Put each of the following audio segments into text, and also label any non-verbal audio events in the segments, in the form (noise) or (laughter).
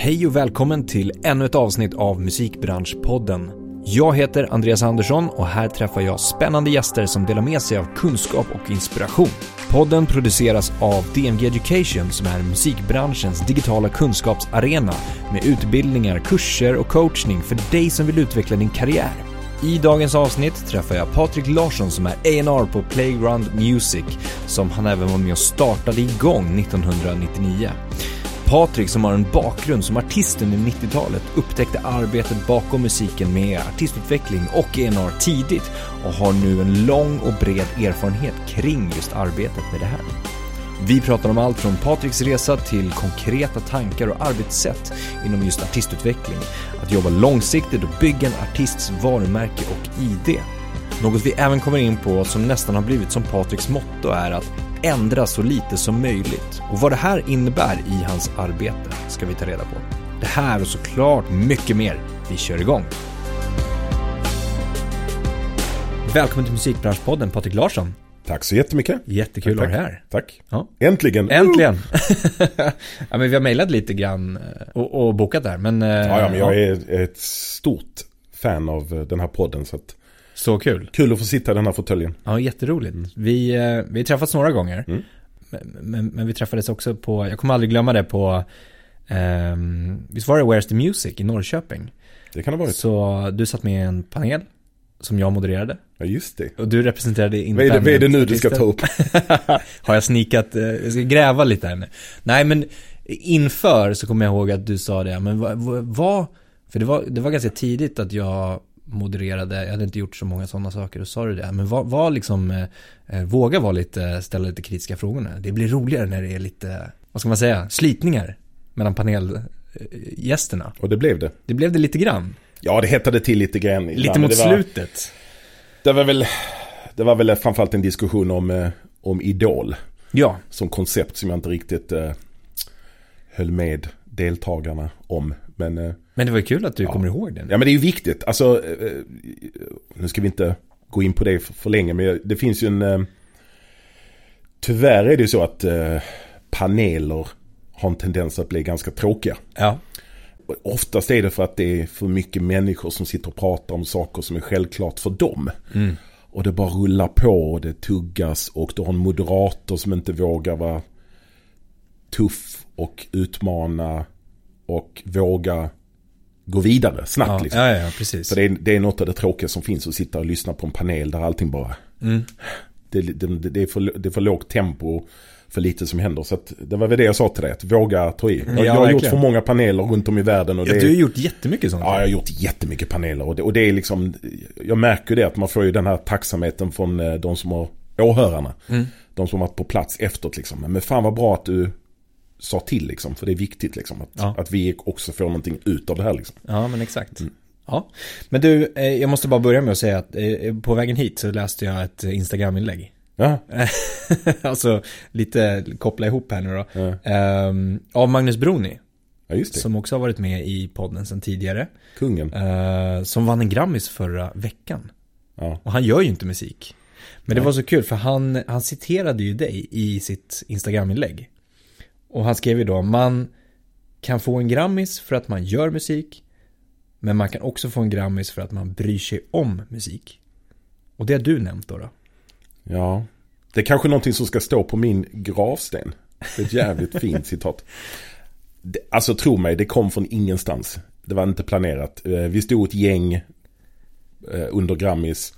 Hej och välkommen till ännu ett avsnitt av Musikbranschpodden. Jag heter Andreas Andersson och här träffar jag spännande gäster som delar med sig av kunskap och inspiration. Podden produceras av DMG Education som är musikbranschens digitala kunskapsarena med utbildningar, kurser och coachning för dig som vill utveckla din karriär. I dagens avsnitt träffar jag Patrik Larsson som är A&R på Playground Music som han även var med och startade igång 1999. Patrik som har en bakgrund som artist under 90-talet upptäckte arbetet bakom musiken med artistutveckling och ENR tidigt och har nu en lång och bred erfarenhet kring just arbetet med det här. Vi pratar om allt från Patriks resa till konkreta tankar och arbetssätt inom just artistutveckling, att jobba långsiktigt och bygga en artists varumärke och ID. Något vi även kommer in på som nästan har blivit som Patriks motto är att ändra så lite som möjligt. Och vad det här innebär i hans arbete ska vi ta reda på. Det här och såklart mycket mer. Vi kör igång. Välkommen till Musikbranschpodden Patrik Larsson. Tack så jättemycket. Jättekul att ha dig här. Tack. Ja. Äntligen. Äntligen! (laughs) ja, men vi har mejlat lite grann eh, och, och bokat där, men... eh, Ja, ja, men jag är ett stort fan av eh, den här podden. Så att, Så kul. kul att få sitta i den här fåtöljen. Ja, jätteroligt. Vi, eh, vi har träffats några gånger. Mm. Men, men, vi träffades också på, jag kommer aldrig glömma det på, ehm, visst var det Where's the Music i Norrköping? Det kan ha varit. Så du satt med i en panel som jag modererade. Ja, just det. Och du representerade Vad är det, vad är det nu du ska ta upp? (laughs) Har jag snikat, eh, jag ska gräva lite här nu. Nej men inför så kommer jag ihåg att du sa det, men vad, vad- vad för det var, det var ganska tidigt att jag modererade, jag hade inte gjort så många sådana saker och sa du det. Men vad, vad liksom, eh, eh, våga vara lite, ställa lite kritiska frågor nu. Det blir roligare när det är lite, vad ska man säga, slitningar mellan panelgästerna. Och det blev det. Det blev det lite grann. Ja, det hettade till lite grann. Lite mot det var, slutet. Det var väl, det var väl framförallt en diskussion om, eh, om Idol. Ja, Som koncept som jag inte riktigt eh, höll med deltagarna om. Men, eh, men det var ju kul att du Ja. kommer ihåg det. ja, men det är ju viktigt. Alltså, eh, nu ska vi inte gå in på det för, för länge. Men det finns ju en... Eh, tyvärr är det ju så att eh, paneler har en tendens att bli ganska tråkiga. Ja, Oftast är det för att det är för mycket människor som sitter och pratar om saker som är självklart för dem. mm. Och det bara rullar på och det tuggas och du har en moderator som inte vågar vara tuff och utmana och våga gå vidare snabbt. ja, liksom. ja, ja, precis. För det är, det är något av det tråkiga som finns att sitta och lyssna på en panel där allting bara... Mm. Det, det, det, är, för, det är för lågt tempo, för lite som händer. Så att, det var väl det jag sa till dig, att våga ta i. Jag, Ja, jag har gjort för många paneler runt om i världen. Och Ja, det, du har gjort jättemycket sånt. Ja, jag har gjort jättemycket paneler. Och det, och det är liksom, jag märker det att man får ju den här tacksamheten från eh, de som har, åhörarna. Mm. De som har varit på plats efteråt liksom. Men fan vad bra att du sa till liksom. För det är viktigt liksom. Att, Ja. att vi också får någonting ut av det här liksom. Ja, men exakt. Mm. Ja. Men du, eh, jag måste bara börja med att säga att eh, på vägen hit så läste jag ett eh, Instagram-inlägg. Ja, (laughs) alltså, lite koppla ihop här nu då. ja. Ehm, av Magnus Broni, ja det. som också har varit med i podden sedan tidigare. Kungen. eh, som vann en Grammis förra veckan. Ja. Och han gör ju inte musik. Men det Nej. var så kul för han, han citerade ju dig i sitt Instagram-inlägg. Och han skrev ju då, man kan få en Grammis för att man gör musik. Men man kan också få en Grammis för att man bryr sig om musik. Och det har du nämnt då. då. ja. Det är kanske någonting som ska stå på min gravsten. Det är ett jävligt (laughs) fint citat. Alltså tro mig, det kom från ingenstans. Det var inte planerat. Eh, Vi stod ett gäng eh, under Grammis.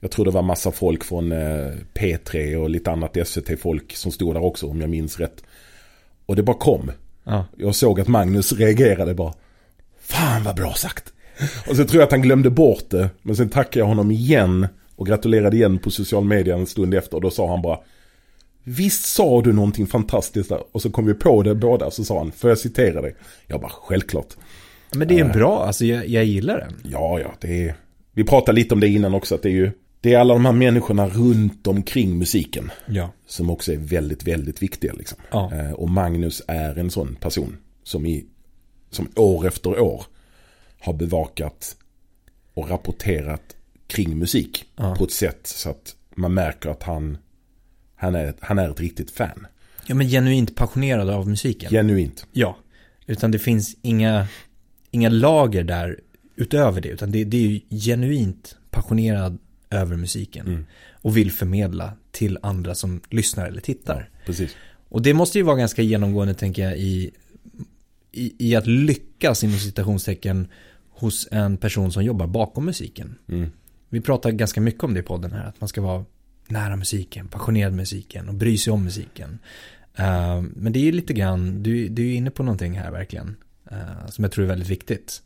Jag tror det var massa folk från eh, P3 och lite annat SVT-folk som stod där också om jag minns rätt. Och det bara kom. Ja. Jag såg att Magnus reagerade bara. Fan vad bra sagt. Och så tror jag att han glömde bort det. Men sen tackade jag honom igen. Och gratulerade igen på social media en stund efter. Och då sa han bara. Visst sa du någonting fantastiskt där. Och så kom vi på det båda. Så sa han. Får jag citera dig? Jag bara självklart. Men det är en bra, alltså jag, jag gillar den. Ja, ja, det är... Vi pratade lite om det innan också. Att det är ju... Det är alla de här människorna runt omkring musiken. Ja. Som också är väldigt, väldigt viktiga liksom. Ja. Eh, Och Magnus är en sån person som, i, som år efter år har bevakat och rapporterat kring musik Ja. på ett sätt så att man märker att han, han, är, han är ett riktigt fan. Ja men genuint passionerad av musiken. Genuint. Ja. Utan det finns inga, inga lager där utöver det. Utan det, det är ju genuint passionerad över musiken. Mm. Och vill förmedla till andra som lyssnar eller tittar. Precis. Och det måste ju vara ganska genomgående tänker jag i, i, i att lyckas inom citationstecken hos en person som jobbar bakom musiken. Mm. Vi pratar ganska mycket om det i podden här, att man ska vara nära musiken, passionerad musiken och bry sig om musiken. Uh, men det är ju lite grann, du, du är inne på någonting här verkligen, uh, som jag tror är väldigt viktigt.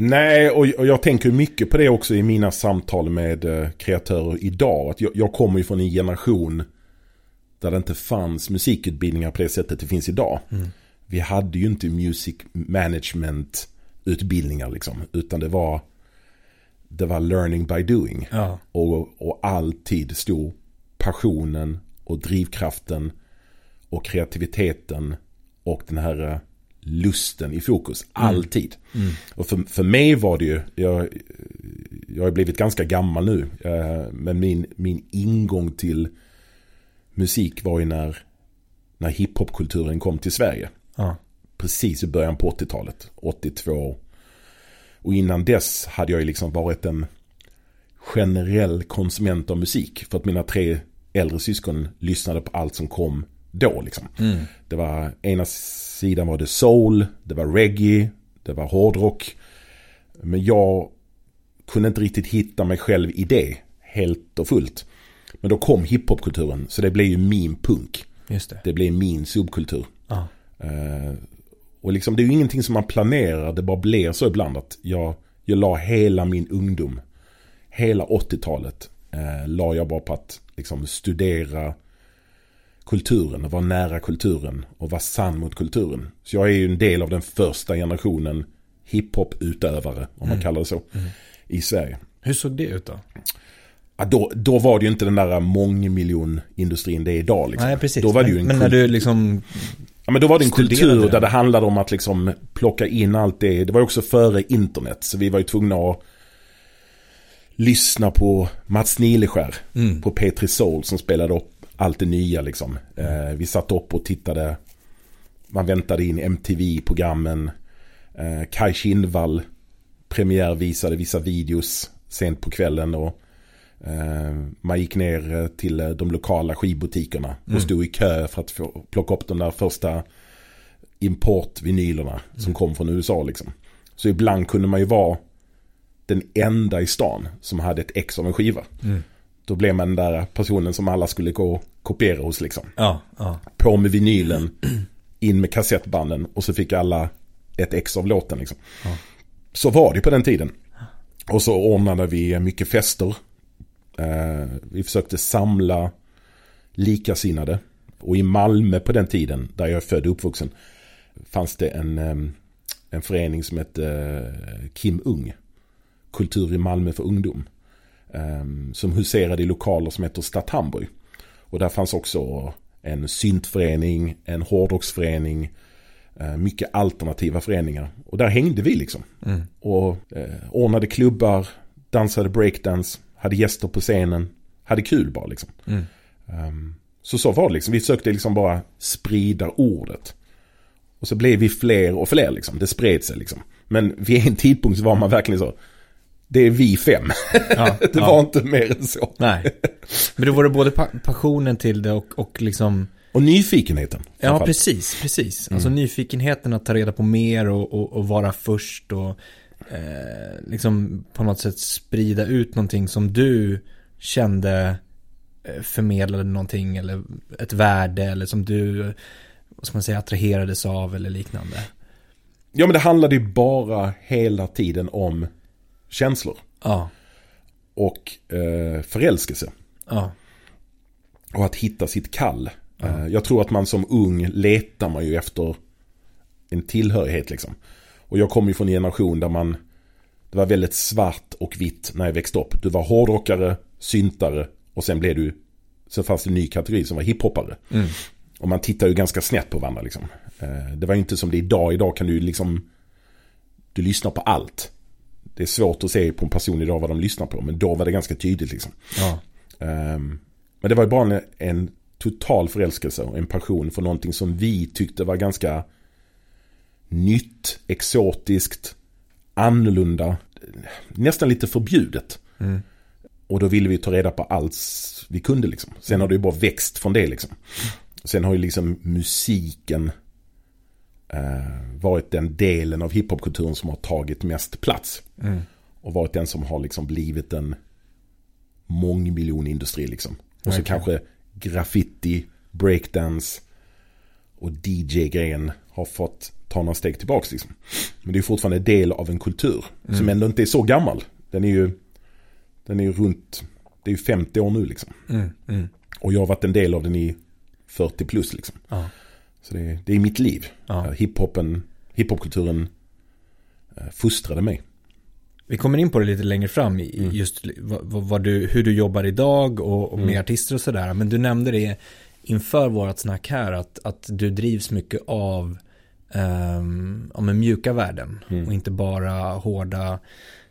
Nej, och, och jag tänker mycket på det också i mina samtal med eh, kreatörer idag. Att jag, jag kommer ju från en generation där det inte fanns musikutbildningar på det sättet det finns idag. Mm. Vi hade ju inte music management utbildningar liksom. Utan det var, det var learning by doing. Ja. Och, och alltid stod passionen och drivkraften och kreativiteten och den här eh, lusten i fokus. Alltid. Mm. Och för, för mig var det ju, jag, jag har blivit ganska gammal nu. eh, Men min, min ingång till musik var ju när, när hiphopkulturen kom till Sverige. Ja. Precis i början på 80-talet. 82. Och innan dess hade jag ju liksom varit en generell konsument av musik. För att mina tre äldre syskon lyssnade på allt som kom då liksom. Mm. Det var ena sidan var det soul, det var reggae, det var hårdrock. Men jag kunde inte riktigt hitta mig själv i det helt och fullt. Men då kom hiphopkulturen så det blev ju min punk. Just det. Det blev min subkultur. Ja. Eh, och liksom det är ju ingenting som man planerar, det bara blir så ibland att jag, jag la hela min ungdom, hela 80-talet, eh, la jag bara på att liksom studera kulturen, vara nära kulturen och vara sann mot kulturen. Så jag är ju en del av den första generationen hiphop-utövare, om man Mm. kallar det så, i Sverige. Hur såg det ut då? Ja, då, då var det ju inte den där mångmiljonindustrin det är idag. Liksom. Nej, precis. Då var det ju en men, men när du liksom, Ja men då var det en kultur det. där det handlade om att liksom plocka in allt det. Det var också före internet. Så vi var ju tvungna att lyssna på Mats Nileskär mm. på P3 Soul som spelade upp allt det nya liksom. Eh, vi satt upp och tittade. Man väntade in MTV-programmen. Eh, Kai Kindvall premiärvisade vissa videos sent på kvällen. Och eh, man gick ner eh, till eh, de lokala skivbutikerna och Mm. stod i kö för att få plocka upp de där första importvinylerna som kom från USA liksom. Så ibland kunde man ju vara den enda i stan som hade ett ex av en skiva. Mm. Då blev man den där personen som alla skulle gå och kopiera hos liksom. ja, ja, På med vinylen, in med kassettbanden och så fick alla ett ex av låten liksom. Ja. Så var det på den tiden. Och så ordnade vi mycket fester. Eh, vi försökte samla likasinnade. Och i Malmö på den tiden, där jag är född och uppvuxen, fanns det en, em, en förening som hette eh, Kim Ung. Kultur i Malmö för ungdom. Em, Som huserade i lokaler som heter Stadt Hamburg. Och där fanns också en syntförening, en hårdrocksförening, eh, mycket alternativa föreningar. Och där hängde vi liksom. mm. Och eh, ordnade klubbar, dansade breakdance, hade gäster på scenen, hade kul bara liksom. Mm. Ehm, så så var det liksom. Vi försökte liksom bara sprida ordet. Och så blev vi fler och fler liksom. Det spred sig liksom. Men vid en tidpunkt så var man verkligen så. Det är vi fem. ja, (laughs) det ja. var inte mer än så. Nej. Men då var det både pa- passionen till det och, och liksom Och nyfikenheten. Ja, precis, precis. Mm. Alltså nyfikenheten att ta reda på mer och, och, och vara först och eh, liksom på något sätt sprida ut någonting som du kände eh, förmedlade någonting eller ett värde eller som du, vad ska man säga, attraherades av eller liknande. Ja men det handlade ju bara hela tiden om känslor. Ja, Och eh, förälskelse. ja, Och att hitta sitt kall. Ja. Eh, Jag tror att man som ung letar man ju efter en tillhörighet liksom. Och jag kommer ju från en generation där man Det var väldigt svart och vitt när jag växte upp. Du var hårdrockare, syntare och sen blev du Så fanns det en ny kategori som var hiphoppare. mm. Och man tittar ju ganska snett på varandra liksom. Eh, Det var ju inte som det är idag. Idag kan du liksom Du lyssnar på allt. Det är svårt att se på en person idag vad de lyssnar på. Men då var det ganska tydligt liksom. ja, Ehm, men det var ju bara en, en total förälskelse och en passion för någonting som vi tyckte var ganska nytt, exotiskt, annorlunda, nästan lite förbjudet. Mm. Och då ville vi ta reda på allt vi kunde liksom. Sen har det ju bara växt från det liksom. Sen har ju liksom musiken varit den delen av hiphopkulturen som har tagit mest plats. Mm. Och varit den som har liksom blivit en mångmiljonindustri liksom. Och så Verkligen. kanske graffiti, breakdance och DJ-grejen har fått ta några steg tillbaks liksom. Men det är fortfarande del av en kultur som Mm. ändå inte är så gammal. Den är ju, den är ju runt, det är ju 50 år nu liksom. Mm. Mm. Och jag har varit en del av den i 40 plus liksom. Ja. Så det, är- det är mitt liv. Ja. Eh, Hiphopen, hiphopkulturen eh, fostrade mig. Vi kommer in på det lite längre fram, i Mm. just vad, vad, du, hur du jobbar idag och, och med Mm. artister och sådär. Men du nämnde det inför vårat snack här, att, att du drivs mycket av um, ja, mjuka värden Mm. och inte bara hårda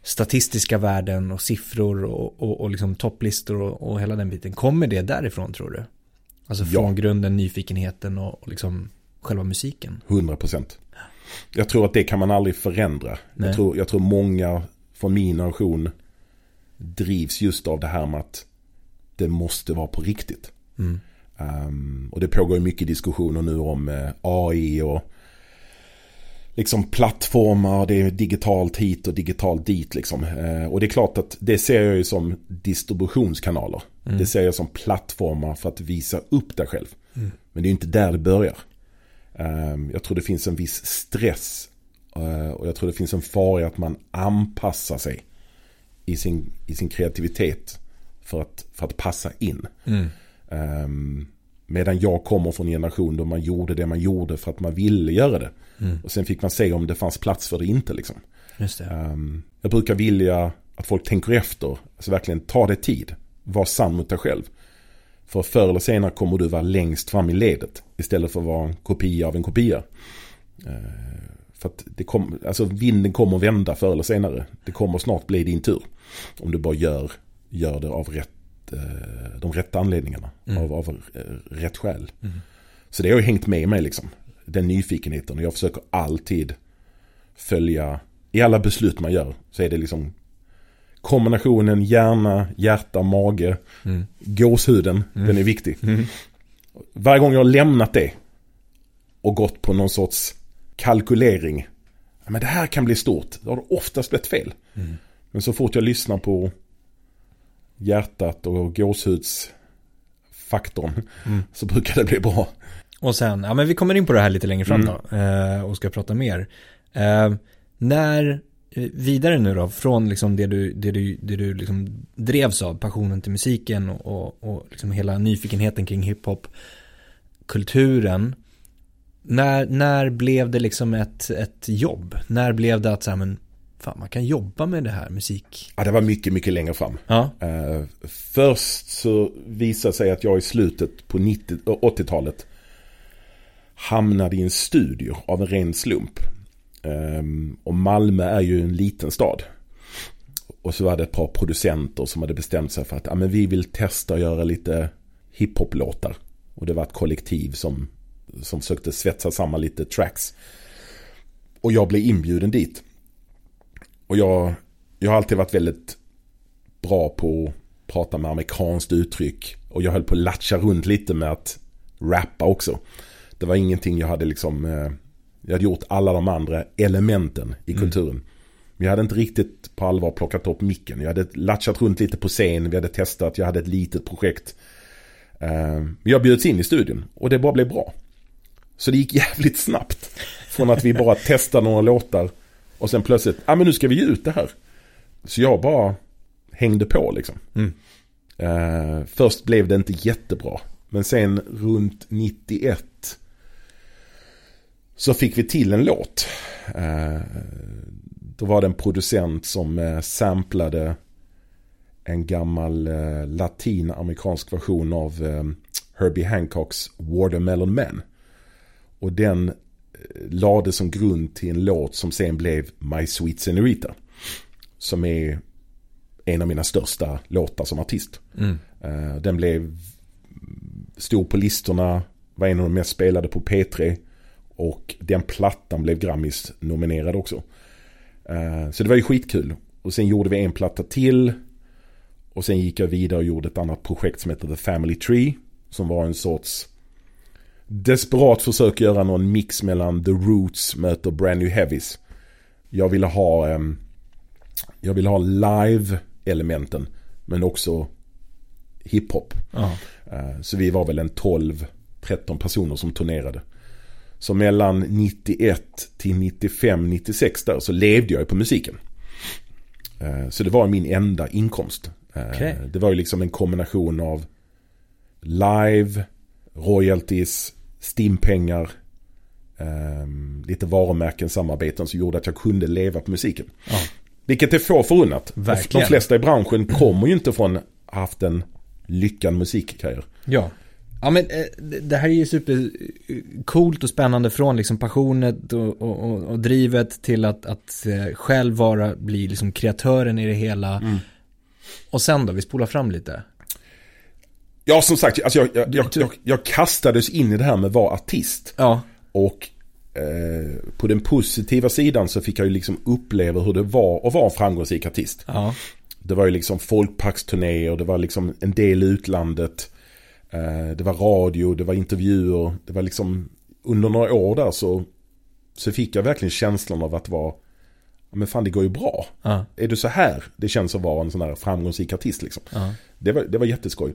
statistiska värden och siffror och, och, och liksom topplistor och, och hela den biten. Kommer det därifrån tror du? Alltså Ja. från grunden, nyfikenheten och, och liksom själva musiken. 100%. Jag tror att det kan man aldrig förändra. Jag tror, jag tror många från min generation drivs just av det här med att det måste vara på riktigt. Mm. Um, och det pågår mycket diskussioner nu om eh, AI och liksom plattformar, det är digitalt hit och digitalt dit liksom. Eh, och det är klart att det ser jag ju som distributionskanaler. Mm. Det ser jag som plattformar för att visa upp dig själv. Mm. Men det är inte där det börjar. Um, jag tror det finns en viss stress eh, och jag tror det finns en fara i att man anpassar sig i sin, i sin kreativitet för att, för att passa in. Mm. Um, medan jag kommer från en generation då man gjorde det man gjorde för att man ville göra det. Mm. Och sen fick man se om det fanns plats för det inte liksom. Det. Um, jag brukar vilja att folk tänker efter. Alltså verkligen ta det tid. Var sann mot dig själv. För förr eller senare kommer du vara längst fram i ledet. Istället för att vara en kopia av en kopia. Uh, för att det kom, alltså vinden kommer vända förr eller senare. Det kommer snart bli din tur. Om du bara gör, gör det av rätt, de rätta anledningarna. Mm. Av, av eh, rätt skäl. Mm. Så det har ju hängt med mig liksom. Den nyfikenheten. Och jag försöker alltid följa, i alla beslut man gör så är det liksom kombinationen hjärna, hjärta, mage, Mm. gåshuden. Mm. Den är viktig. Mm. Varje gång jag har lämnat det och gått på någon sorts kalkylering. Men det här kan bli stort. Då har det oftast blivit fel. Mm. Men så fort jag lyssnar på hjärtat och gåshudsfaktorn Mm. så brukar det bli bra. Och sen, ja men vi kommer in på det här lite längre fram Mm. då eh, och ska prata mer. Eh, när, eh, vidare nu då, från liksom det du, det du, det du liksom drevs av, passionen till musiken och, och, och liksom hela nyfikenheten kring hiphop, kulturen. När, när blev det liksom ett, ett jobb? När blev det att så här, men fan man kan jobba med det här, musik? Ja, det var mycket, mycket längre fram. Ja, Eh, först så visade sig att jag i slutet på 90 och 80-talet hamnade i en studio av en ren slump. Ehm, och Malmö är ju en liten stad. Och så var det ett par producenter som hade bestämt sig för att ja, men vi vill testa att göra lite hiphop-låtar. Och det var ett kollektiv som, som försökte svetsa samman lite tracks. Och jag blev inbjuden dit. Och jag, jag har alltid varit väldigt bra på att prata med amerikanskt uttryck. Och jag höll på att latcha runt lite med att rappa också. Det var ingenting jag hade liksom, eh, jag hade gjort alla de andra elementen i Mm. kulturen. Men jag hade inte riktigt på allvar plockat upp micken. Jag hade latchat runt lite på scen, vi hade testat, jag hade ett litet projekt. Eh, Men jag bjöds in i studion och det bara blev bra. Så det gick (laughs) jävligt snabbt. Från att vi bara testade några låtar och sen plötsligt, ja ah, men nu ska vi ge ut det här. Så jag bara hängde på liksom. Mm. Eh, först blev det inte jättebra. Men sen runt 91 så fick vi till en låt. Eh, då var det en producent som eh, samplade en gammal eh, latinamerikansk version av Herbie Hancocks Watermelon Man. Och den lade som grund till en låt som sen blev My Sweet Senorita. Som är en av mina största låtar som artist. mm. Eh, Den blev stor på listorna, var en av de mest spelade på P3. Och den plattan blev Grammis nominerad också. Eh, så det var ju skitkul. Och sen gjorde vi en platta till. Och sen gick jag vidare och gjorde ett annat projekt som heter The Family Tree. Som var en sorts desperat försök göra någon mix mellan The Roots möter Brand New Heavies. Jag ville ha, jag ville ha live-elementen men också hiphop. Uh, så vi var väl en 12-13 personer som turnerade. Så mellan 91 till 95, 96 där så levde jag ju på musiken. Uh, så det var min enda inkomst. Uh, Okej. Det var ju liksom en kombination av live, royalties, stimpengar, um, lite varumärken, samarbeten som gjorde att jag kunde leva på musiken. Ja. Vilket är få förunnat. Verkligen. De flesta i branschen kommer ju inte från haft en lyckad musikkarriär. Ja. Ja men eh, det- här är ju super eh, coolt och spännande från liksom passionet och, och, och, drivet till att, att eh, själv vara, bli liksom kreatören i det hela. Och sen då, vi spolar fram lite. Ja, som sagt, alltså jag, jag, jag, jag, kastades in i det här med att vara artist. Ja. Och eh, på den positiva sidan så fick jag ju liksom uppleva hur det var att vara en framgångsrik artist. Ja. Det var ju liksom folkparksturnéer, det var liksom en del i utlandet. Eh, det var radio, det var intervjuer. Det var liksom under några år där så, så fick jag verkligen känslan av att vara men fan det går ju bra. Ja. Är du så här det känns att vara en sån här framgångsrik artist liksom. Det var, det var jätteskoj.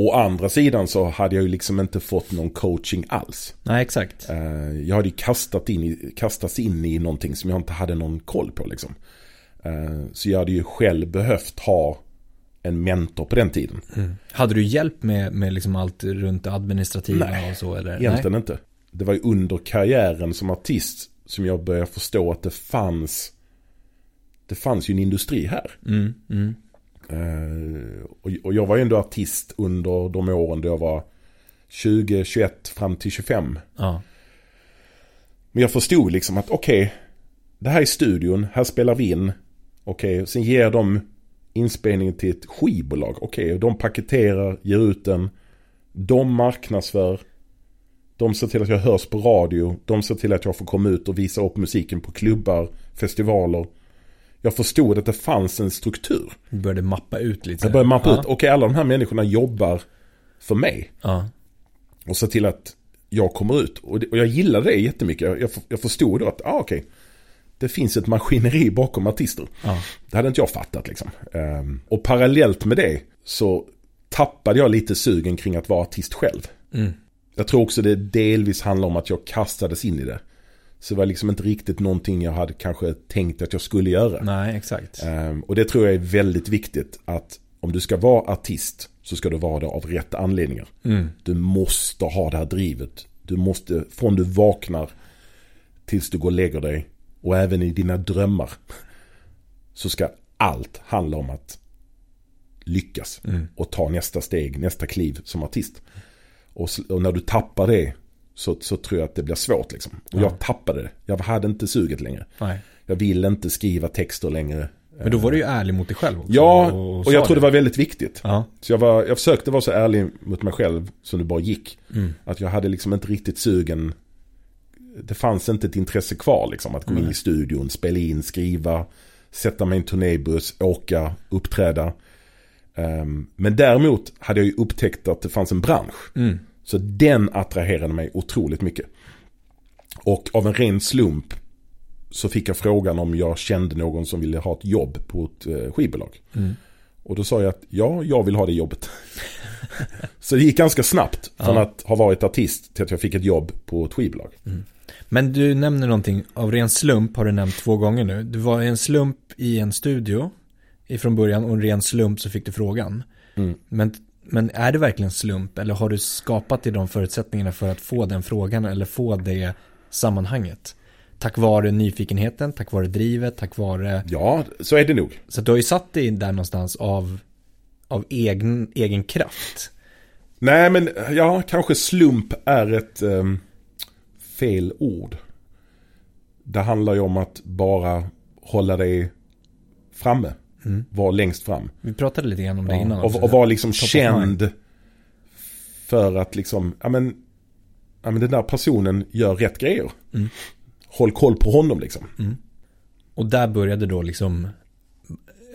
Å andra sidan så hade jag ju liksom inte fått någon coaching alls. Nej, exakt. Eh, Jag hade ju kastat in i, kastats in i någonting som jag inte hade någon koll på liksom. Eh, Så jag hade ju själv behövt ha en mentor på den tiden. Hade du hjälp med, med liksom allt runt administrativa Nej, och så eller? Egentligen inte. Det var ju under karriären som artist som jag började förstå att det fanns Det fanns ju en industri här. Nej. Mm, mm. Eh, och, jag var ju ändå artist under de åren då jag var 20, 21 fram till 25. Ja. Men jag förstod liksom att okej, det här är studion, här spelar vi in. Okej, sen ger de inspelningen till ett skivbolag. Okej, och de paketerar, ger ut den. De marknadsför. De ser till att jag hörs på radio. De ser till att jag får komma ut och visa upp musiken på klubbar, festivaler. Jag förstod att det fanns en struktur. Du började mappa ut lite. Jag började mappa ja. ut, okej alla de här människorna jobbar för mig. Ja. Och se till att jag kommer ut. Och, det, och jag gillade det jättemycket. Jag, jag, jag förstod då att, ah, okej. Det finns ett maskineri bakom artister. Ja. Det hade inte jag fattat liksom. Ehm, och parallellt med det så tappade jag lite sugen kring att vara artist själv. Mm. Jag tror också det delvis handlar om att jag kastades in i det. Så det var liksom inte riktigt någonting jag hade kanske tänkt att jag skulle göra. Nej, exakt. Ehm, och det tror jag är väldigt viktigt att om du ska vara artist så ska du vara det av rätt anledningar. Mm. Du måste ha det här drivet. Du måste, från du vaknar tills du går och lägger dig och även i dina drömmar så ska allt handla om att lyckas Mm. och ta nästa steg, nästa kliv som artist. Och, och när du tappar det så, så tror jag att det blir svårt liksom. Och Ja. jag tappade det. Jag hade inte suget längre. Nej. Jag vill inte skriva texter längre. Men då var du ju ärlig mot dig själv också. Ja, och sa jag tror det det var väldigt viktigt. Ja. Så jag, var, jag försökte vara så ärlig mot mig själv som det bara gick. Mm. Att jag hade liksom inte riktigt sugen. Det fanns inte ett intresse kvar liksom. Att gå in Nej. i studion, spela in, skriva, sätta mig i en turnébuss, åka, uppträda. Ehm, men däremot hade jag ju upptäckt att det fanns en bransch. Mm. Så den attraherade mig otroligt mycket. Och av en ren slump så fick jag frågan om jag kände någon som ville ha ett jobb på ett eh, skivbolag. Mm. Och då sa jag att ja, jag vill ha det jobbet. (laughs) så det gick ganska snabbt från Ja. att ha varit artist till att jag fick ett jobb på ett skivbolag. Men du nämner någonting, av ren slump har du nämnt två gånger nu. Du var en slump i en studio ifrån början och en ren slump så fick du frågan. Mm. Men, men är det verkligen slump eller har du skapat dig de förutsättningarna för att få den frågan eller få det sammanhanget? Tack vare nyfikenheten, tack vare drivet, tack vare... Ja, så är det nog. Så du har ju satt dig där någonstans av, av egen, egen kraft. Nej, men ja, kanske slump är ett ehm, fel ord. Det handlar ju om att bara hålla dig framme. Mm. Vara längst fram. Vi pratade lite grann om det Ja, innan och, och vara liksom känd för att liksom, ja men ja, men den där personen gör rätt grejer. Mm. Håll koll på honom liksom. Och där började då liksom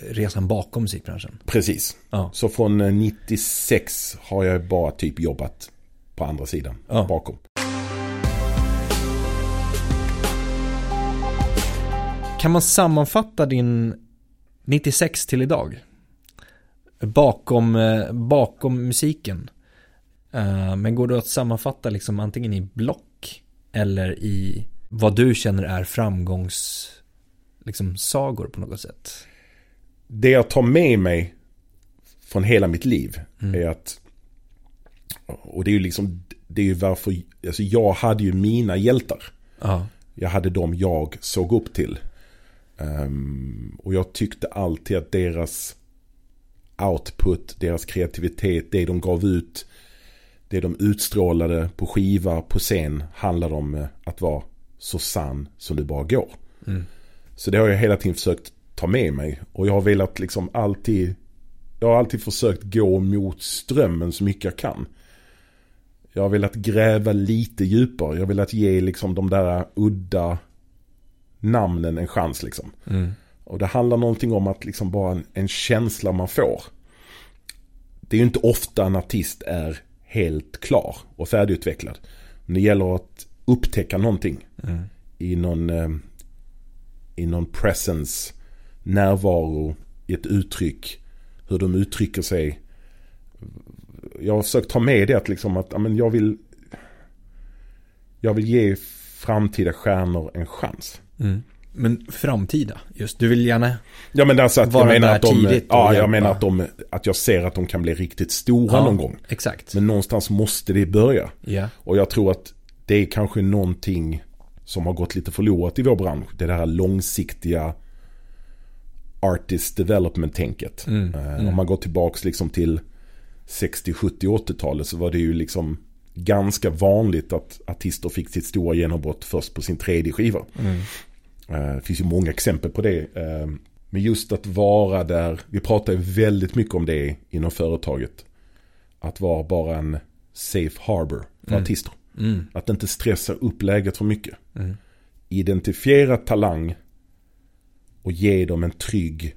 resan bakom musikbranschen. Precis. Ja. Så från eh, 96 har jag bara typ jobbat på andra sidan. Ja. Bakom. Kan man sammanfatta din 96 till idag? Bakom, eh, bakom musiken. Eh, Men går det att sammanfatta liksom antingen i block eller i vad du känner är framgångs liksom sagor på något sätt? Det jag tar med mig från hela mitt liv Mm. är att och det är ju liksom det är ju varför alltså jag hade ju mina hjältar. Ja. Jag hade dem jag såg upp till. Ehm, och jag tyckte alltid att deras output, deras kreativitet, det de gav ut, det de utstrålade på skiva, på scen, handlade om eh, att vara så sann som det bara går. Mm. Så det har jag hela tiden försökt ta med mig. Och jag har velat liksom alltid, jag har alltid försökt gå mot strömmen så mycket jag kan. Jag har velat gräva lite djupare. Jag har velat ge liksom de där udda namnen en chans liksom. Mm. Och det handlar någonting om att liksom bara en, en känsla man får. Det är ju inte ofta en artist är helt klar och färdigutvecklad. Men det gäller att upptäcka någonting Mm. i någon, eh, i någon presence, närvaro, i ett uttryck, hur de uttrycker sig. Jag har försökt ta med det att liksom att men jag vill jag vill ge framtida stjärnor en chans. Mm. Men framtida, just. Du vill gärna... Ja men alltså att Vara jag menar där att de, tidigt ja, jag menar att de, att jag ser att de kan bli riktigt stora Ja. någon gång. Exakt. Men någonstans måste det börja. Ja. Och jag tror att det är kanske någonting som har gått lite förlorat i vår bransch. Det är det här långsiktiga artist development-tänket. Mm. Eh, Om man går tillbaks liksom till 60, 70, 80-talet så var det ju liksom ganska vanligt att artister fick sitt stora genombrott först på sin tredje skiva. Mm. Eh, Det finns ju många exempel på det. Eh, Men just att vara där, vi pratar väldigt mycket om det inom företaget. Att vara bara en safe harbor för Mm. artister. Mm. Att inte stressa upp läget för mycket. Mm. Identifiera talang och ge dem en trygg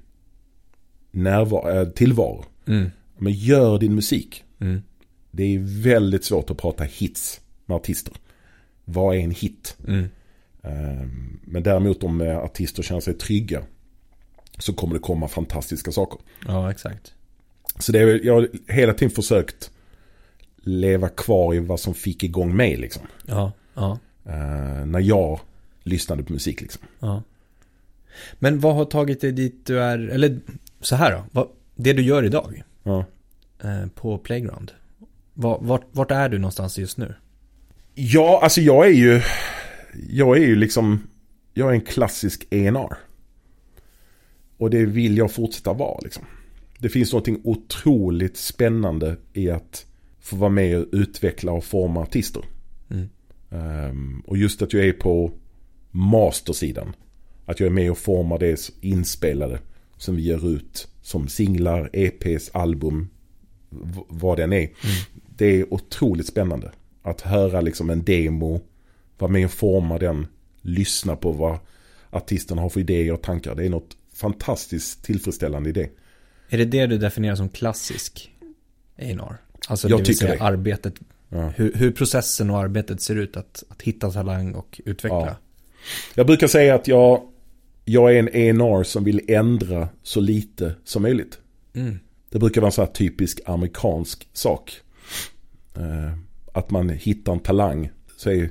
närvaro, äh, tillvaro. Mm. Men gör din musik. Det är väldigt svårt att prata hits med artister. Vad är en hit? Mm. Ehm, Men däremot om eh, artister känner sig trygga så kommer det komma fantastiska saker. Ja, exakt. Så det är, jag har hela tiden försökt leva kvar i vad som fick igång mig liksom. Ja, ja, Eh, när jag lyssnade på musik liksom. ja. Men vad har tagit dig dit du är, eller så här då. Vad, det du gör idag Ja. eh, på Playground. Vart, vart är du någonstans just nu? ja, alltså jag är ju, jag är ju liksom, jag är en klassisk ENR. Och det vill jag fortsätta vara liksom. Det finns någonting otroligt spännande i att få vara med och utveckla och forma artister. Mm. Ehm, och just att jag är på mastersidan. Att jag är med och formar det inspelade som vi ger ut som singlar, EPs, album, vad den är. Det är otroligt spännande. Att höra liksom en demo, vara med och forma den, lyssna på vad artisten har för idéer och tankar. Det är något fantastiskt tillfredsställande i det. Är det det du definierar som klassisk A&R? Alltså Jag det vill säga det. arbetet, Ja. hur, hur processen och arbetet ser ut att, att hitta talang och utveckla. Ja. Jag brukar säga att jag, jag är en ENR som vill ändra så lite som möjligt. Mm. Det brukar vara en sån här typisk amerikansk sak. Eh, att man hittar en talang. Så är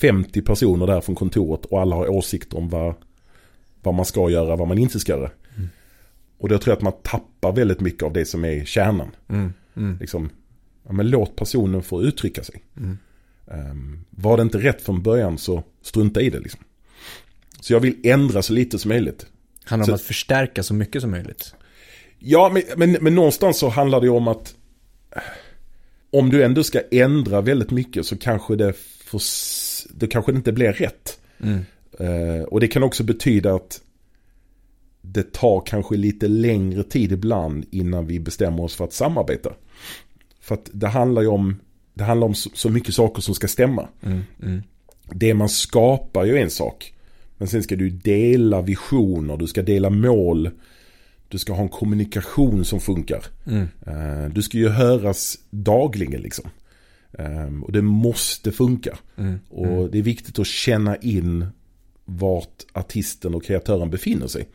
50 personer där från kontoret och alla har åsikter om vad, vad man ska göra, vad man inte ska göra. Och då tror jag att man tappar väldigt mycket av det som är kärnan. Mm. Mm. Liksom, ja, men låt personen få uttrycka sig. Mm. Um, var det inte rätt från början så strunta i det liksom. Så jag vill ändra så lite som möjligt. Handlar om Så- att förstärka så mycket som möjligt. Ja, men, men, men någonstans så handlar det om att om du ändå ska ändra väldigt mycket så kanske det, får, s- det kanske inte blir rätt. Mm. Eh, och det kan också betyda att det tar kanske lite längre tid ibland innan vi bestämmer oss för att samarbeta. För att det handlar ju om det handlar om så, så mycket saker som ska stämma. Mm, mm. Det man skapar ju en sak. Men sen ska du dela visioner, du ska dela mål. Du ska ha en kommunikation som funkar. Mm. Eh, Du ska ju höras dagligen liksom. Ehm, Och det måste funka. Mm. Och det är viktigt att känna in vart artisten och kreatören befinner sig.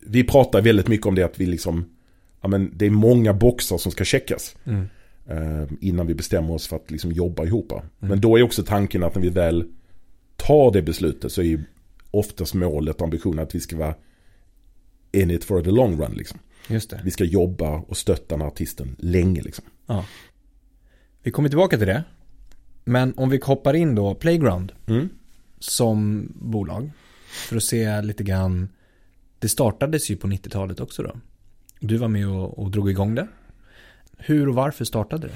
Vi pratar väldigt mycket om det att vi liksom, ja men det är många boxar som ska checkas. Mm. eh, Innan vi bestämmer oss för att liksom jobba ihop. Men då är också tanken att när vi väl tar det beslutet så är ju oftast målet och ambitionen att vi ska vara in it for the long run liksom. Just det. Vi ska jobba och stötta den artisten länge liksom. Ja. Vi kommer tillbaka till det. Men om vi hoppar in då, Playground Mm. som bolag. För att se lite grann. Det startades ju på 90-talet också då. Du var med och, och drog igång det. Hur och varför startade det?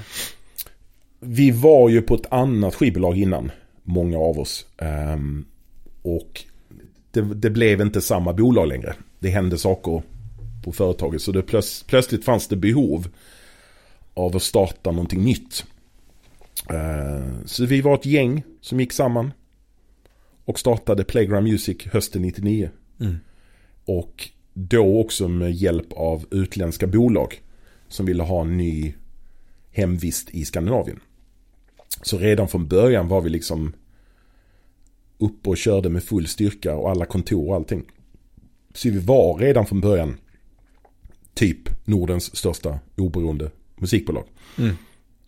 Vi var ju på ett annat skivbolag innan, många av oss. Ehm, och det, det blev inte samma bolag längre. Det hände saker på företaget. Så det plöts, plötsligt fanns det behov av att starta någonting nytt. Ehm, så vi var ett gäng som gick samman. Och startade Playground Music hösten 99. Mm. Och då också med hjälp av utländska bolag. Som ville ha en ny hemvist i Skandinavien. Så redan från början var vi liksom uppe och körde med full styrka och alla kontor och allting. Så vi var redan från början typ Nordens största oberoende musikbolag. Mm.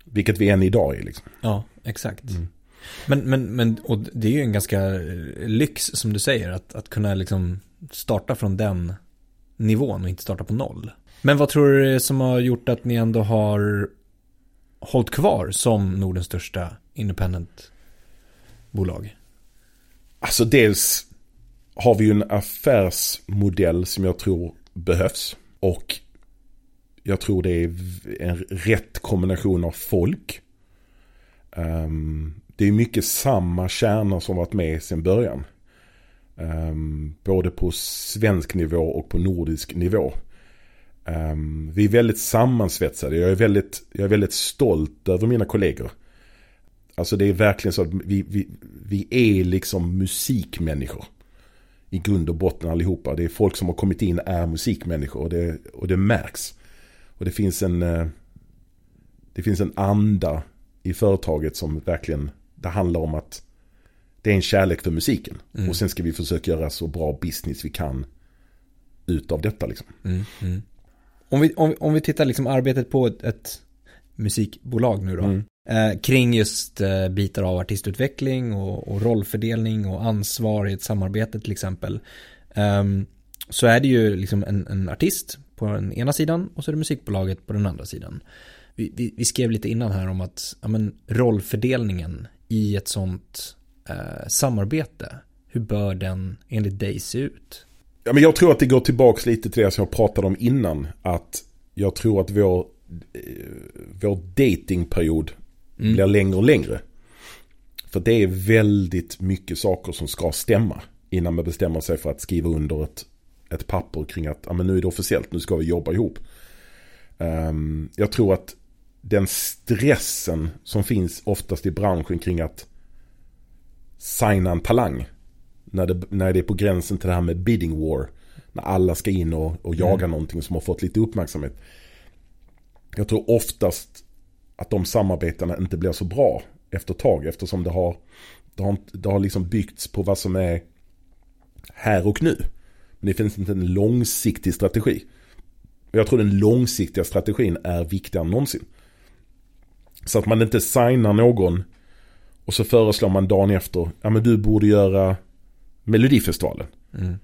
Vilket vi än idag är liksom. Ja, exakt. Mm. Men, men, men och det är ju en ganska eh, lyx som du säger. Att, att kunna liksom starta från den nivån och inte starta på noll. Men vad tror du det som har gjort att ni ändå har hållit kvar som Nordens största independent bolag? Alltså dels har vi ju en affärsmodell som jag tror behövs. Och jag tror det är en rätt kombination av folk. Um, det är mycket samma kärnor som varit med sedan början. Um, både på svensk nivå och på nordisk nivå. Um, vi är väldigt sammansvetsade. Jag är väldigt, jag är väldigt stolt över mina kollegor. Alltså det är verkligen så att vi, vi, vi är liksom musikmänniskor. I grund och botten allihopa. Det är folk som har kommit in är musikmänniskor och det, och det märks. Och det finns en eh, Det finns en anda i företaget som verkligen Det handlar om att Det är en kärlek för musiken. Mm. Och sen ska vi försöka göra så bra business vi kan Utav detta liksom. Mm, mm. Om, vi, om, om vi tittar liksom arbetet på ett, ett musikbolag nu då. Eh, kring just eh, bitar av artistutveckling och, och rollfördelning och ansvar i ett samarbete till exempel. Um, så är det ju liksom en, en artist på den ena sidan och så är det musikbolaget på den andra sidan. Vi, vi, vi skrev lite innan här om att ja, men, rollfördelningen i ett sånt eh, samarbete, hur bör den enligt dig se ut? Ja, men jag tror att det går tillbaka lite till det som jag pratade om innan. Att jag tror att vår, eh, vår datingperiod Mm. blir längre och längre. För det är väldigt mycket saker som ska stämma. Innan man bestämmer sig för att skriva under ett, ett papper kring att ja, men nu är det officiellt, nu ska vi jobba ihop. Ehm, jag tror att den stressen som finns oftast i branschen kring att signa en talang. När det, när det är på gränsen till det här med bidding war. När alla ska in och, och jaga Mm. någonting som har fått lite uppmärksamhet. Jag tror oftast att de samarbetena inte blir så bra efter ett tag. Eftersom det har, det har, det har liksom byggts på vad som är här och nu. Men det finns inte en långsiktig strategi. Jag tror den långsiktiga strategin är viktigare än någonsin. Så att man inte signar någon och så föreslår man dagen efter, ja men du borde göra Melodifestivalen. Mm.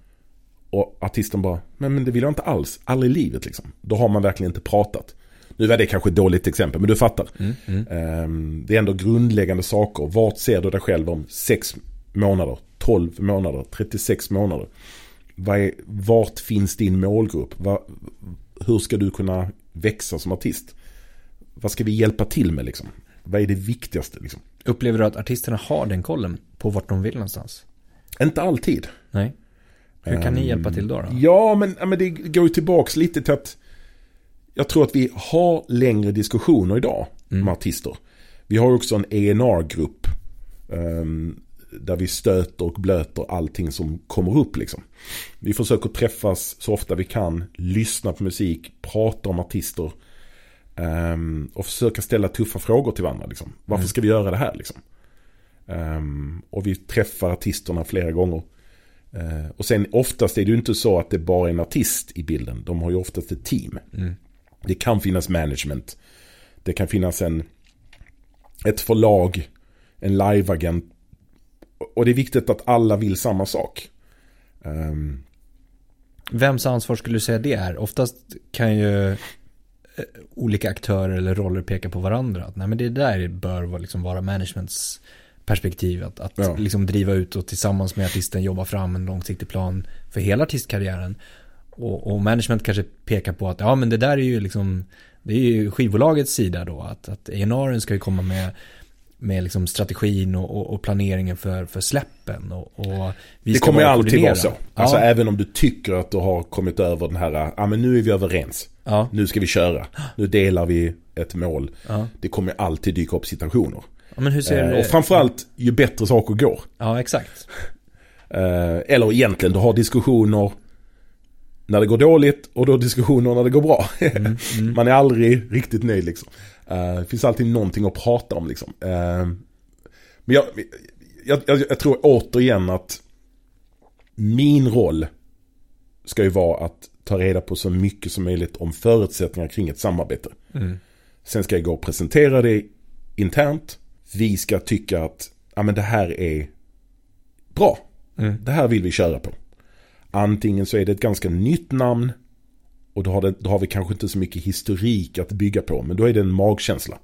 Och artisten bara, men, men det vill jag inte alls, aldrig i livet liksom. Då har man verkligen inte pratat. Nu var det kanske ett dåligt exempel, men du fattar. Mm. Mm. Ehm, det är ändå grundläggande saker. Vart ser du dig själv om 6 månader, 12 månader, 36 månader? Vart finns din målgrupp? Hur ska du kunna växa som artist? Vad ska vi hjälpa till med liksom? Vad är det viktigaste liksom? Upplever du att artisterna har den kollen på vart de vill någonstans? Inte alltid. Nej. Hur kan ni Ehm, hjälpa till då? då? Ja, men, men det går ju tillbaks lite till att jag tror att vi har längre diskussioner idag Mm. med artister. Vi har också en ENR-grupp. Um, där vi stöter och blöter allting som kommer upp liksom. Vi försöker träffas så ofta vi kan, lyssna på musik, prata om artister. Um, och försöka ställa tuffa frågor till varandra. Liksom. Varför mm. ska vi göra det här? Liksom? Um, och vi träffar artisterna flera gånger. Uh, och sen oftast är det ju inte så att det bara är en artist i bilden. De har ju oftast ett team. Mm. Det kan finnas management. Det kan finnas en, ett förlag, en liveagent. Och det är viktigt att alla vill samma sak. Um, Vems ansvar skulle du säga det är? Oftast kan ju eh, olika aktörer eller roller peka på varandra. Att, nej, men det där bör liksom vara managements perspektiv. Att, att ja. liksom driva ut och tillsammans med artisten jobba fram en långsiktig plan för hela artistkarriären. Och, och management kanske pekar på att ja men det där är ju liksom det är ju skivbolagets sida då att, att A&R ska ju komma med med liksom strategin och, och, och, planeringen för, för släppen. Och, och det kommer alltid vara så. Alltså ja. även om du tycker att du har kommit över den här, ja men nu är vi överens. Ja. Nu ska vi köra. Nu delar vi ett mål. Ja. Det kommer alltid dyka upp situationer. Eh, och framförallt ju bättre saker går. Ja, exakt. Eh, eller egentligen, du har diskussioner när det går dåligt och då diskussioner när det går bra. (laughs) Mm, mm. Man är aldrig riktigt nöjd liksom. Uh, det finns alltid någonting att prata om liksom. Uh, men jag, jag, jag, jag, tror återigen att min roll ska ju vara att ta reda på så mycket som möjligt om förutsättningar kring ett samarbete. Mm. Sen ska jag gå och presentera det internt. Vi ska tycka att ja, men det här är bra. Mm. Det här vill vi köra på. Antingen så är det ett ganska nytt namn och då har, det, då har vi kanske inte så mycket historik att bygga på. Men då är det en magkänsla.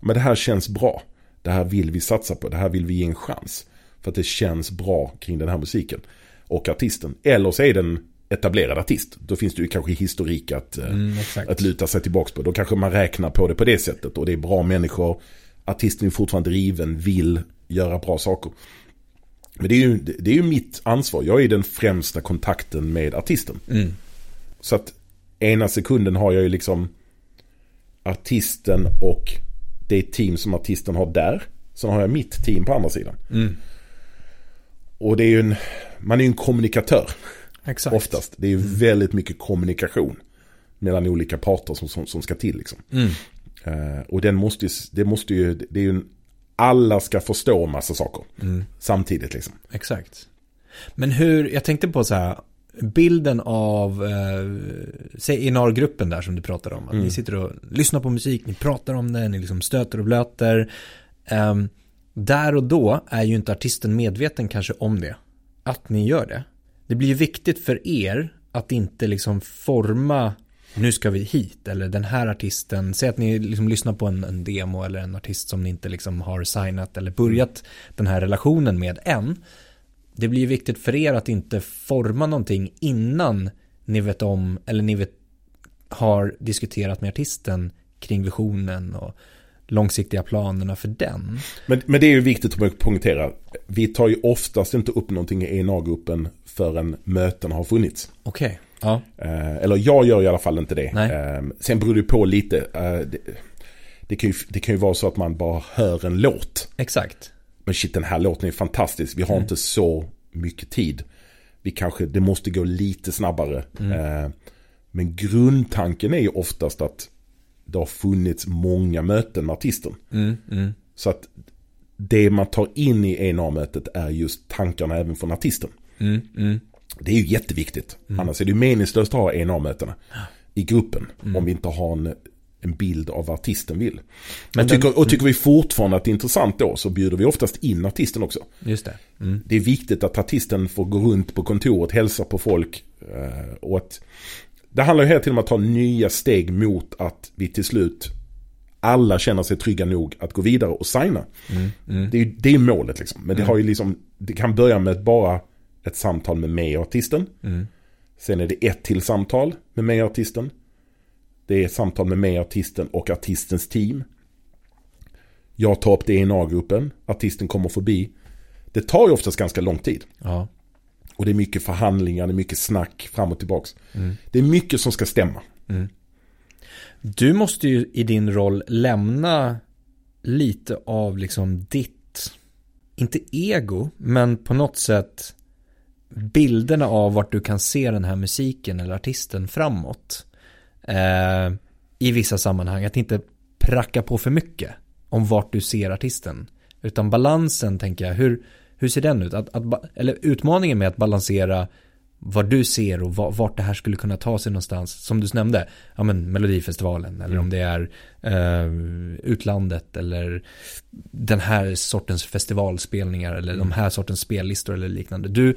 Men det här känns bra. Det här vill vi satsa på. Det här vill vi ge en chans. För att det känns bra kring den här musiken. Och artisten. Eller så är det en etablerad artist. Då finns det ju kanske historik att, eh, mm, att luta sig tillbaka på. Då kanske man räknar på det på det sättet. Och det är bra människor. Artisten är fortfarande driven, vill göra bra saker. Men det är ju, det är ju mitt ansvar. Jag är den främsta kontakten med artisten. Mm. Så att ena sekunden har jag ju liksom artisten och det team som artisten har där. Sen har jag mitt team på andra sidan. Mm. Och det är ju en, man är ju en kommunikatör. Exakt. Oftast. Det är ju mm. väldigt mycket kommunikation. Mellan olika parter som, som, som ska till liksom. Mm. Uh, och den måste, det måste ju, det är ju en alla ska förstå massa saker mm. samtidigt liksom. Exakt. Men hur, jag tänkte på så här, bilden av, eh, säg Inar-gruppen där som du pratade om. Att mm. Ni sitter och lyssnar på musik, ni pratar om det, ni liksom stöter och blöter. Eh, där och då är ju inte artisten medveten kanske om det. Att ni gör det. Det blir ju viktigt för er att inte liksom forma nu ska vi hit, eller den här artisten, säg att ni liksom lyssnar på en, en, demo eller en artist som ni inte liksom har signat eller börjat den här relationen med än. Det blir viktigt för er att inte forma någonting innan ni vet om, eller ni vet, har diskuterat med artisten kring visionen och långsiktiga planerna för den. Men, men det är ju viktigt att poängtera. Vi tar ju oftast inte upp någonting i ENA-gruppen förrän möten har funnits. Okej. Okay. Ja. Eh, eller jag gör i alla fall inte det. Nej. Eh, sen beror det på lite. Eh, det, det, kan ju, det kan ju vara så att man bara hör en låt. Exakt. Men shit, den här låten är fantastisk. Vi har mm. inte så mycket tid. Vi kanske, det måste gå lite snabbare. Mm. Men grundtanken är ju oftast att det har funnits många möten med artisten. Mm, mm. Så att det man tar in i ENA-mötet är just tankarna även från artisten. Mm, mm. Det är ju jätteviktigt. Mm. Annars är det meningslöst att ha ENA-mötena i gruppen. Mm. Om vi inte har en, en bild av vad artisten vill. Men och, tycker, och tycker vi fortfarande att det är intressant då så bjuder vi oftast in artisten också. Just det. Mm. Det är viktigt att artisten får gå runt på kontoret, hälsa på folk. Eh, och att det handlar ju hela tiden om att ta nya steg mot att vi till slut alla känner sig trygga nog att gå vidare och signa. Mm, mm. Det, är, det är målet liksom. Men det mm. har ju liksom, det kan börja med bara ett samtal med mig och artisten. Mm. Sen är det ett till samtal med mig och artisten. Det är samtal med mig, artisten och artistens team. Jag tar upp DNA-gruppen, artisten kommer förbi. Det tar ju oftast ganska lång tid. Ja. Och det är mycket förhandlingar, det är mycket snack fram och tillbaks. Mm. Det är mycket som ska stämma. Mm. Du måste ju i din roll lämna lite av liksom ditt, inte ego, men på något sätt bilderna av vart du kan se den här musiken eller artisten framåt. Eh, I vissa sammanhang, att inte pracka på för mycket om vart du ser artisten. Utan balansen tänker jag, hur, hur ser den ut? Att, att, eller utmaningen med att balansera vad du ser och vart det här skulle kunna ta sig någonstans. Som du nämnde, ja men Melodifestivalen eller mm. om det är eh, utlandet eller den här sortens festivalspelningar eller mm. de här sortens spellistor eller liknande. Du,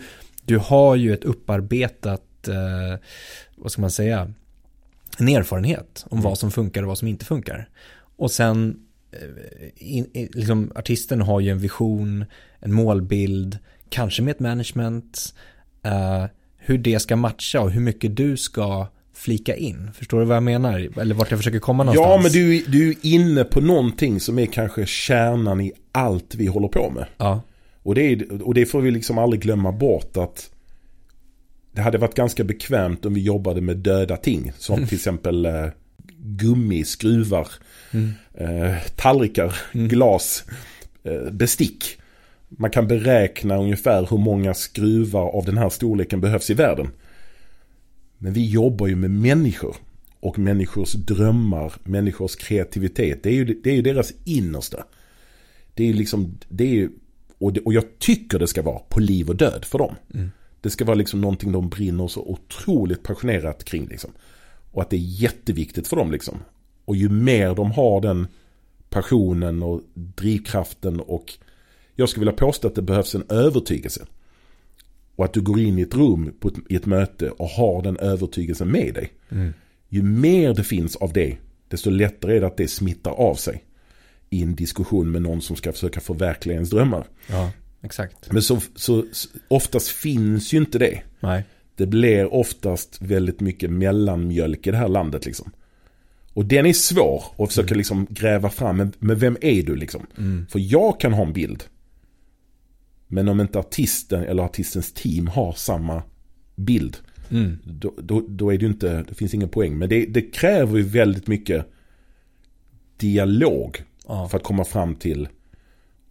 du har ju ett upparbetat, eh, vad ska man säga, en erfarenhet om mm. vad som funkar och vad som inte funkar. Och sen, eh, in, liksom, artisten har ju en vision, en målbild, kanske med ett management, eh, hur det ska matcha och hur mycket du ska flika in. Förstår du vad jag menar? Eller vart jag försöker komma någonstans? Ja, men du, du är inne på någonting som är kanske kärnan i allt vi håller på med. Ja. Och det, är, och det får vi liksom aldrig glömma bort att det hade varit ganska bekvämt om vi jobbade med döda ting. Som mm. till exempel eh, gummi, skruvar, mm. eh, tallrikar, mm. glas, eh, bestick. Man kan beräkna ungefär hur många skruvar av den här storleken behövs i världen. Men vi jobbar ju med människor. Och människors drömmar, människors kreativitet. Det är ju, det är ju deras innersta. Det är ju liksom, det är ju, och, det, och jag tycker det ska vara på liv och död för dem. Mm. Det ska vara liksom någonting de brinner så otroligt passionerat kring liksom. Och att det är jätteviktigt för dem liksom. Och ju mer de har den passionen och drivkraften och jag skulle vilja påstå att det behövs en övertygelse. Och att du går in i ett rum på ett, i ett möte och har den övertygelsen med dig. Mm. Ju mer det finns av det, desto lättare är det att det smittar av sig. I en diskussion med någon som ska försöka förverkliga ens drömmar. Ja, exakt. Men så, så oftast finns ju inte det. Nej. Det blir oftast väldigt mycket mellanmjölk i det här landet liksom. Och den är svår att försöka mm. liksom gräva fram. Men, men vem är du liksom? Mm. För jag kan ha en bild. Men om inte artisten eller artistens team har samma bild. Mm. Då, då, då, är det inte, det finns ingen poäng. Men det, det kräver ju väldigt mycket dialog. Ja. För att komma fram till.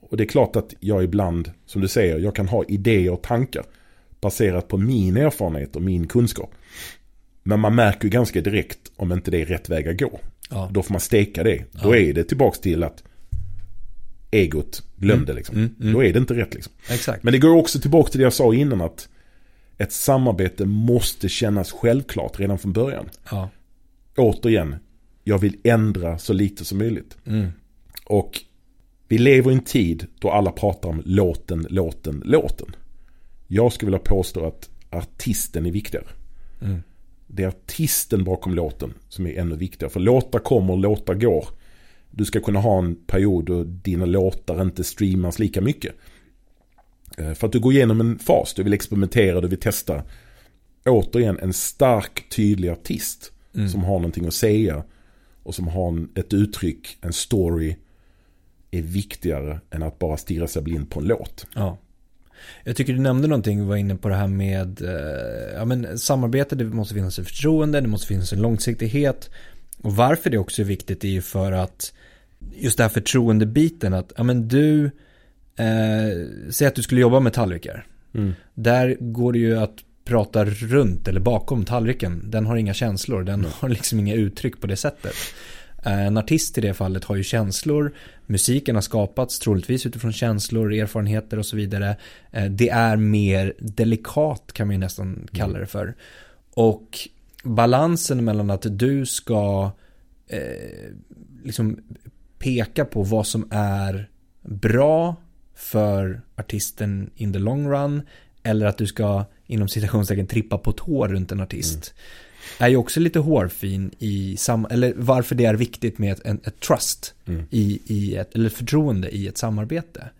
Och det är klart att jag ibland, som du säger, jag kan ha idéer och tankar. Baserat på min erfarenhet och min kunskap. Men man märker ganska direkt om inte det är rätt väg att gå. Ja. Då får man steka det. Då är det tillbaka till att egot glömde mm. liksom. Mm, mm. Då är det inte rätt liksom. Exakt. Men det går också tillbaka till det jag sa innan att ett samarbete måste kännas självklart redan från början. Ja. Återigen, jag vill ändra så lite som möjligt. Och vi lever i en tid då alla pratar om låten, låten, låten. Jag skulle vilja påstå att artisten är viktigare. Mm. Det är artisten bakom låten som är ännu viktigare. För låtar kommer, låtar går. Du ska kunna ha en period då dina låtar inte streamas lika mycket. Eh, för att du går igenom en fas, du vill experimentera, du vill testa. Återigen en stark, tydlig artist. Mm. Som har någonting att säga. Och som har ett uttryck, en story. Är viktigare än att bara stirra sig blind på en låt. Ja. Jag tycker du nämnde någonting, var inne på det här med eh, ja, men samarbete, det måste finnas ett förtroende, det måste finnas en långsiktighet. Och varför det också är viktigt är ju för att just det här förtroendebiten att, ja men du, eh, säg att du skulle jobba med tallrikar. Mm. Där går det ju att prata runt eller bakom tallriken. Den har inga känslor, den mm. har liksom inga uttryck på det sättet. Eh, en artist i det fallet har ju känslor. Musiken har skapats troligtvis utifrån känslor, erfarenheter och så vidare. Eh, det är mer delikat kan man ju nästan kalla mm. det för. Och balansen mellan att du ska eh, liksom peka på vad som är bra för artisten in the long run eller att du ska inom citationstecken trippa på tå runt en artist. Mm. Är ju också lite hårfin i sam eller varför det är viktigt med ett, ett, ett trust mm. i, i ett, eller förtroende i ett samarbete.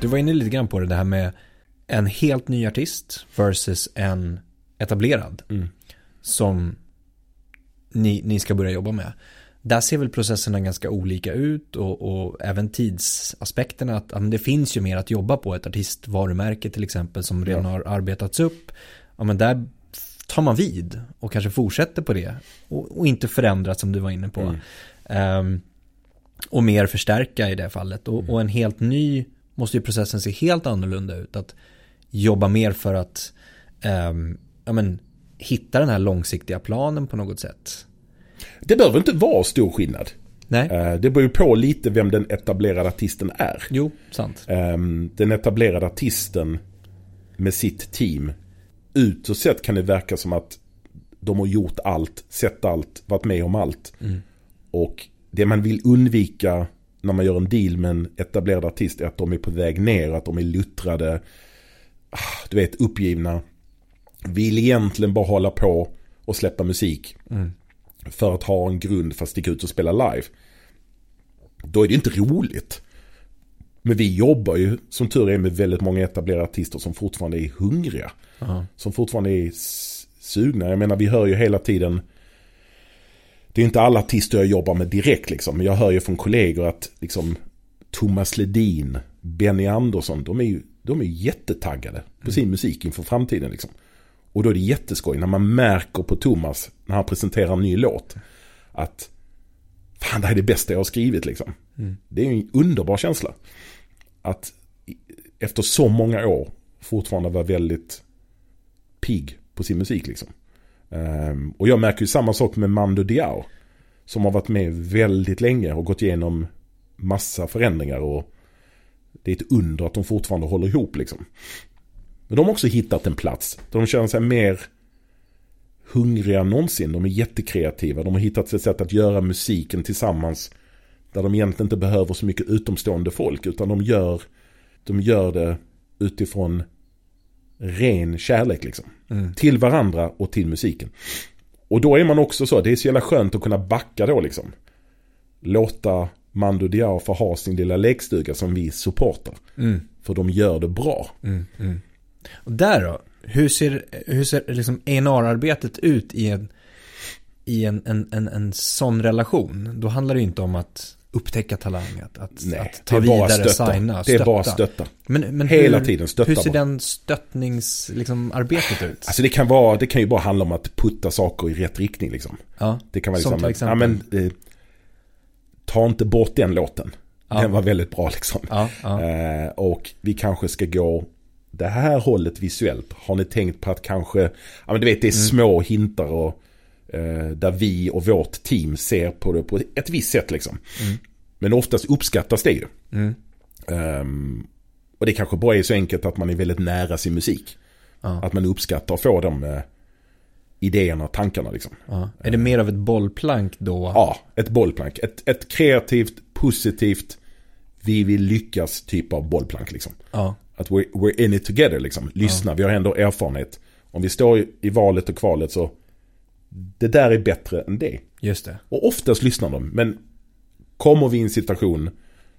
Du var inne lite grann på det, det här med en helt ny artist versus en etablerad. Mm. Som ni, ni ska börja jobba med. Där ser väl processerna ganska olika ut och, och även tidsaspekterna. Att, att, det finns ju mer att jobba på. Ett artistvarumärke till exempel som redan ja. har arbetats upp. Ja, men där tar man vid och kanske fortsätter på det och, och inte förändras som du var inne på. Mm. Ehm, och mer förstärka i det fallet. Och, Mm. och en helt ny måste ju processen se helt annorlunda ut. Att jobba mer för att ehm, ja, men, hitta den här långsiktiga planen på något sätt. Det behöver inte vara stor skillnad. Nej, Eh, Det beror ju på lite vem den etablerade artisten är. jo, sant. Ehm, Den etablerade artisten med sitt team. Utåt sett kan det verka som att de har gjort allt, sett allt, varit med om allt. Mm. Och det man vill undvika när man gör en deal med en etablerad artist är att de är på väg ner, att de är luttrade, ah, du vet uppgivna. Vill egentligen bara hålla på och släppa musik. Mm. För att ha en grund för att sticka ut och spela live. Då är det inte roligt. Men vi jobbar ju som tur är med väldigt många etablerade artister som fortfarande är hungriga. Ja. Som fortfarande är sugna. Jag menar vi hör ju hela tiden Det är inte alla artister jag jobbar med direkt liksom. Men jag hör ju från kollegor att liksom Thomas Ledin, Benny Andersson, de är ju de är jättetaggade på sin musik inför framtiden liksom. Och då är det jätteskoj när man märker på Thomas när han presenterar en ny låt att fan det här är det bästa jag har skrivit liksom. Mm. Det är en underbar känsla. Att efter så många år fortfarande vara väldigt pigg på sin musik liksom. Ehm, och jag märker ju samma sak med Mando Diao. Som har varit med väldigt länge och gått igenom massa förändringar och det är ett under att de fortfarande håller ihop liksom. Men de har också hittat en plats. De känner sig mer hungriga än någonsin. De är jättekreativa. De har hittat ett sätt att göra musiken tillsammans. Där de egentligen inte behöver så mycket utomstående folk. Utan de gör, de gör det utifrån ren kärlek liksom. Mm. Till varandra och till musiken. Och då är man också så, det är så jävla skönt att kunna backa då liksom. Låta Mando Diao få ha sin lilla lekstuga som vi supportar. Mm. För de gör det bra. Mm, mm. Och där då? Hur ser, hur ser liksom A&R-arbetet ut i en, i en, en, en, en sån relation? Då handlar det ju inte om att upptäcka talang, att, att, Nej, att ta vidare, stötta. signa, Det är bara stötta. Men, men Hela hur, tiden stötta hur ser bara. den stöttningsarbetet liksom, arbetet ut? Alltså det kan, vara, det kan ju bara handla om att putta saker i rätt riktning liksom. ja, Det kan vara Som liksom, till ja, men, exempel? eh, ta inte bort den låten. Ja. Den var väldigt bra liksom. ja, ja. Eh, och vi kanske ska gå det här hållet visuellt. Har ni tänkt på att kanske, ja men du vet det är Mm. små hintar och eh, där vi och vårt team ser på det på ett visst sätt liksom. Mm. Men oftast uppskattas det ju. Mm. Ehm, och det kanske bara är så enkelt att man är väldigt nära sin musik. Ja, Att man uppskattar och får de eh, idéerna och tankarna liksom. ja. Är det mer av ett bollplank då? Ja, ett bollplank. Ett, ett kreativt, positivt, vi vill lyckas typ av bollplank liksom. Ja, Att we're, we're in it together liksom. Lyssna, vi har ändå erfarenhet. Om vi står i, i valet och kvalet så det där är bättre än det. just det. Och oftast lyssnar de. Men kommer vi i en situation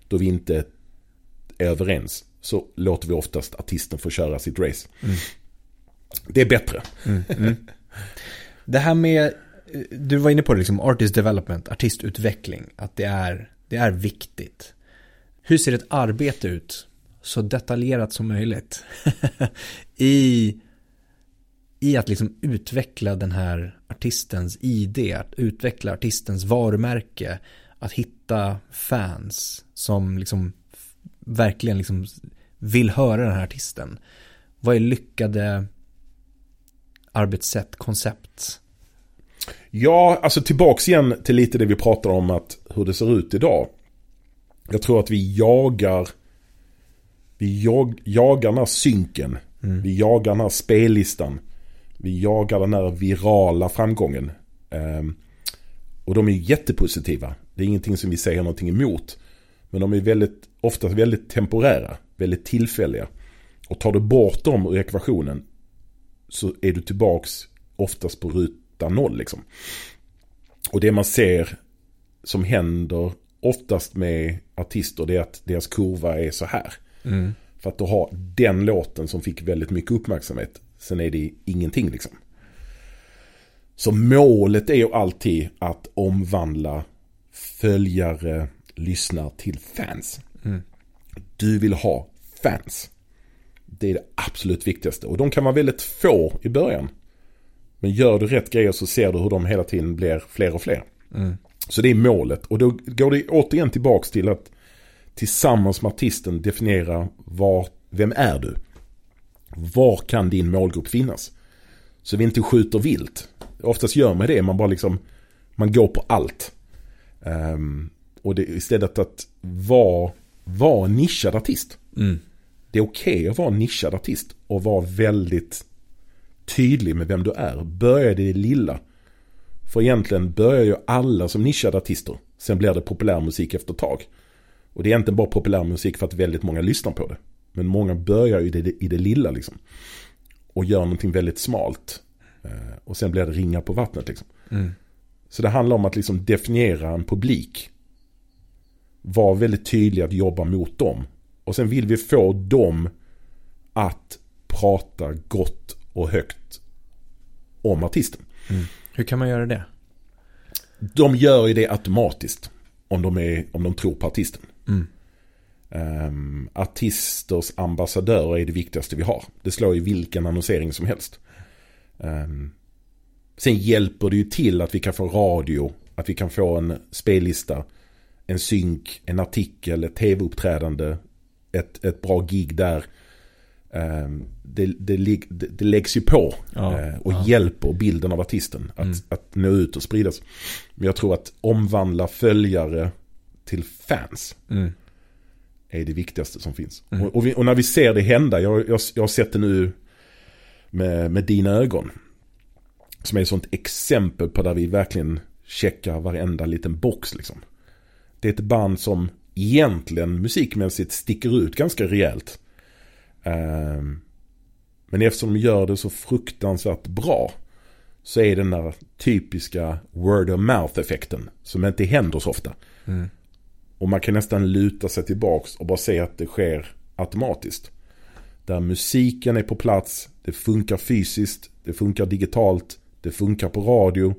då vi inte är överens så låter vi oftast artisten få köra sitt race. Mm. Det är bättre. Mm, mm. Det här med, du var inne på det liksom, artist development, artistutveckling, att det är, det är viktigt. Hur ser ett arbete ut, så detaljerat som möjligt, (laughs) i, i att liksom utveckla den här artistens ID, att utveckla artistens varumärke, att hitta fans som liksom verkligen liksom vill höra den här artisten. Vad är lyckade arbetssätt, koncept? Ja, alltså tillbaks igen till lite det vi pratade om att hur det ser ut idag. Jag tror att vi jagar vi jag, jagar den här synken. Mm. Vi jagar den här spellistan. Vi jagar den här virala framgången. Ehm, och de är jättepositiva. Det är ingenting som vi säger någonting emot. Men de är väldigt, ofta väldigt temporära. Väldigt tillfälliga. Och tar du bort dem ur ekvationen så är du tillbaks oftast på ruta noll liksom. Och det man ser som händer oftast med artister det är att deras kurva är så här. Mm. För att du har den låten som fick väldigt mycket uppmärksamhet. Sen är det ingenting liksom. Så målet är ju alltid att omvandla följare, lyssnare till fans. Mm. Du vill ha fans. Det är det absolut viktigaste. Och de kan vara väldigt få i början. Men gör du rätt grejer så ser du hur de hela tiden blir fler och fler. Mm. Så det är målet. Och då går det återigen tillbaks till att tillsammans med artisten definiera var, vem är du? Var kan din målgrupp finnas? Så vi inte skjuter vilt. Oftast gör man det, man bara liksom, man går på allt. Um, och det, istället att vara, vara nischad artist. Mm. Det är okej okay att vara nischad artist och vara väldigt tydlig med vem du är. Börja det lilla. För egentligen börjar ju alla som nischade artister. Sen blir det populärmusik efter ett tag. Och det är egentligen bara populärmusik för att väldigt många lyssnar på det. Men många börjar ju i det, i det lilla liksom. Och gör någonting väldigt smalt. Eh, och sen blir det ringar på vattnet liksom. Mm. Så det handlar om att liksom definiera en publik. Var väldigt tydlig att jobba mot dem. Och sen vill vi få dem att prata gott och högt om artisten. Mm. Hur kan man göra det? De gör ju det automatiskt. Om de, är, om de tror på artisten. Mm. Um, artisters ambassadörer är det viktigaste vi har. Det slår ju vilken annonsering som helst. Um, sen hjälper det ju till att vi kan få radio, att vi kan få en spellista, en synk, en artikel, ett tv-uppträdande, ett, ett bra gig där. Um, det, det, det, det, läggs ju på ja, uh, och ja. hjälper bilden av artisten att, Mm. att nå ut och spridas. Men jag tror att omvandla följare till fans Mm. är det viktigaste som finns. Mm. Och, och, vi, och när vi ser det hända, jag, jag, jag har sett det nu med, med dina ögon. Som är ett sånt exempel på där vi verkligen checkar varenda liten box liksom. Det är ett band som egentligen musikmässigt sticker ut ganska rejält. Ehm, men eftersom de gör det så fruktansvärt bra så är den där typiska word of mouth effekten som inte händer så ofta. Mm. Och man kan nästan luta sig tillbaks och bara se att det sker automatiskt. Där musiken är på plats, det funkar fysiskt, det funkar digitalt, det funkar på radio,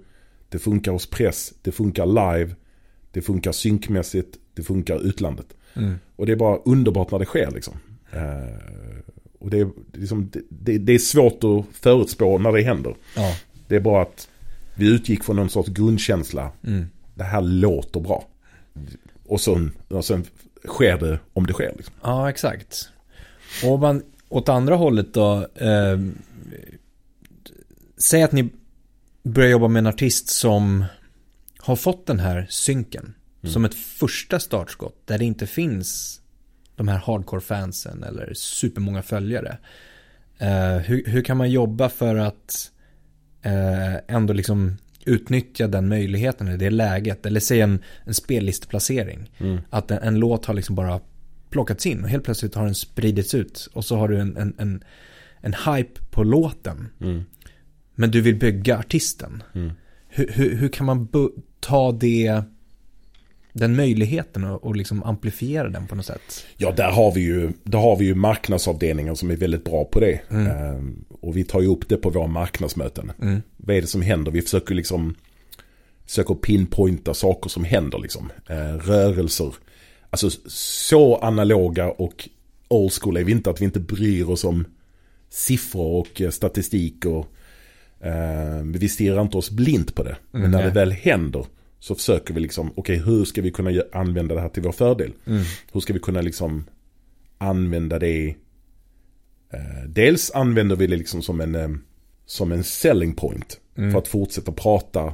det funkar hos press, det funkar live, det funkar synkmässigt, det funkar utlandet. Mm. Och det är bara underbart när det sker liksom. Eh, och det är, liksom, det, det, är svårt att förutspå när det händer. Ja. Det är bara att vi utgick från någon sorts grundkänsla. Mm. Det här låter bra. Och sen, och sen sker det om det sker. Liksom. ja, exakt. Och man åt andra hållet då. Eh, säg att ni börjar jobba med en artist som har fått den här synken. Mm. Som ett första startskott. Där det inte finns de här hardcore-fansen eller supermånga följare. Eh, hur, hur kan man jobba för att eh, ändå liksom utnyttja den möjligheten eller det läget. Eller säg en, en spellisteplacering. Mm. Att en, en låt har liksom bara plockats in och helt plötsligt har den spridits ut. Och så har du en, en, en, en hype på låten. Mm. Men du vill bygga artisten. Mm. Hur, hur, hur kan man ta det, den möjligheten och, och liksom amplifiera den på något sätt? Ja, där har, vi ju, där har vi ju marknadsavdelningar som är väldigt bra på det. Mm. Och vi tar ju upp det på våra marknadsmöten. Mm. Vad är det som händer? Vi försöker liksom försöker pinpointa saker som händer liksom. Eh, rörelser. Alltså så analoga och old school är vi inte att vi inte bryr oss om siffror och eh, statistik och eh, vi stirrar inte oss blint på det. Men Mm, när det nej. väl händer så försöker vi liksom, okej hur ska vi kunna använda det här till vår fördel? Mm. Hur ska vi kunna liksom använda det? Eh, dels använder vi det liksom som en, eh, som en selling point. Mm. För att fortsätta prata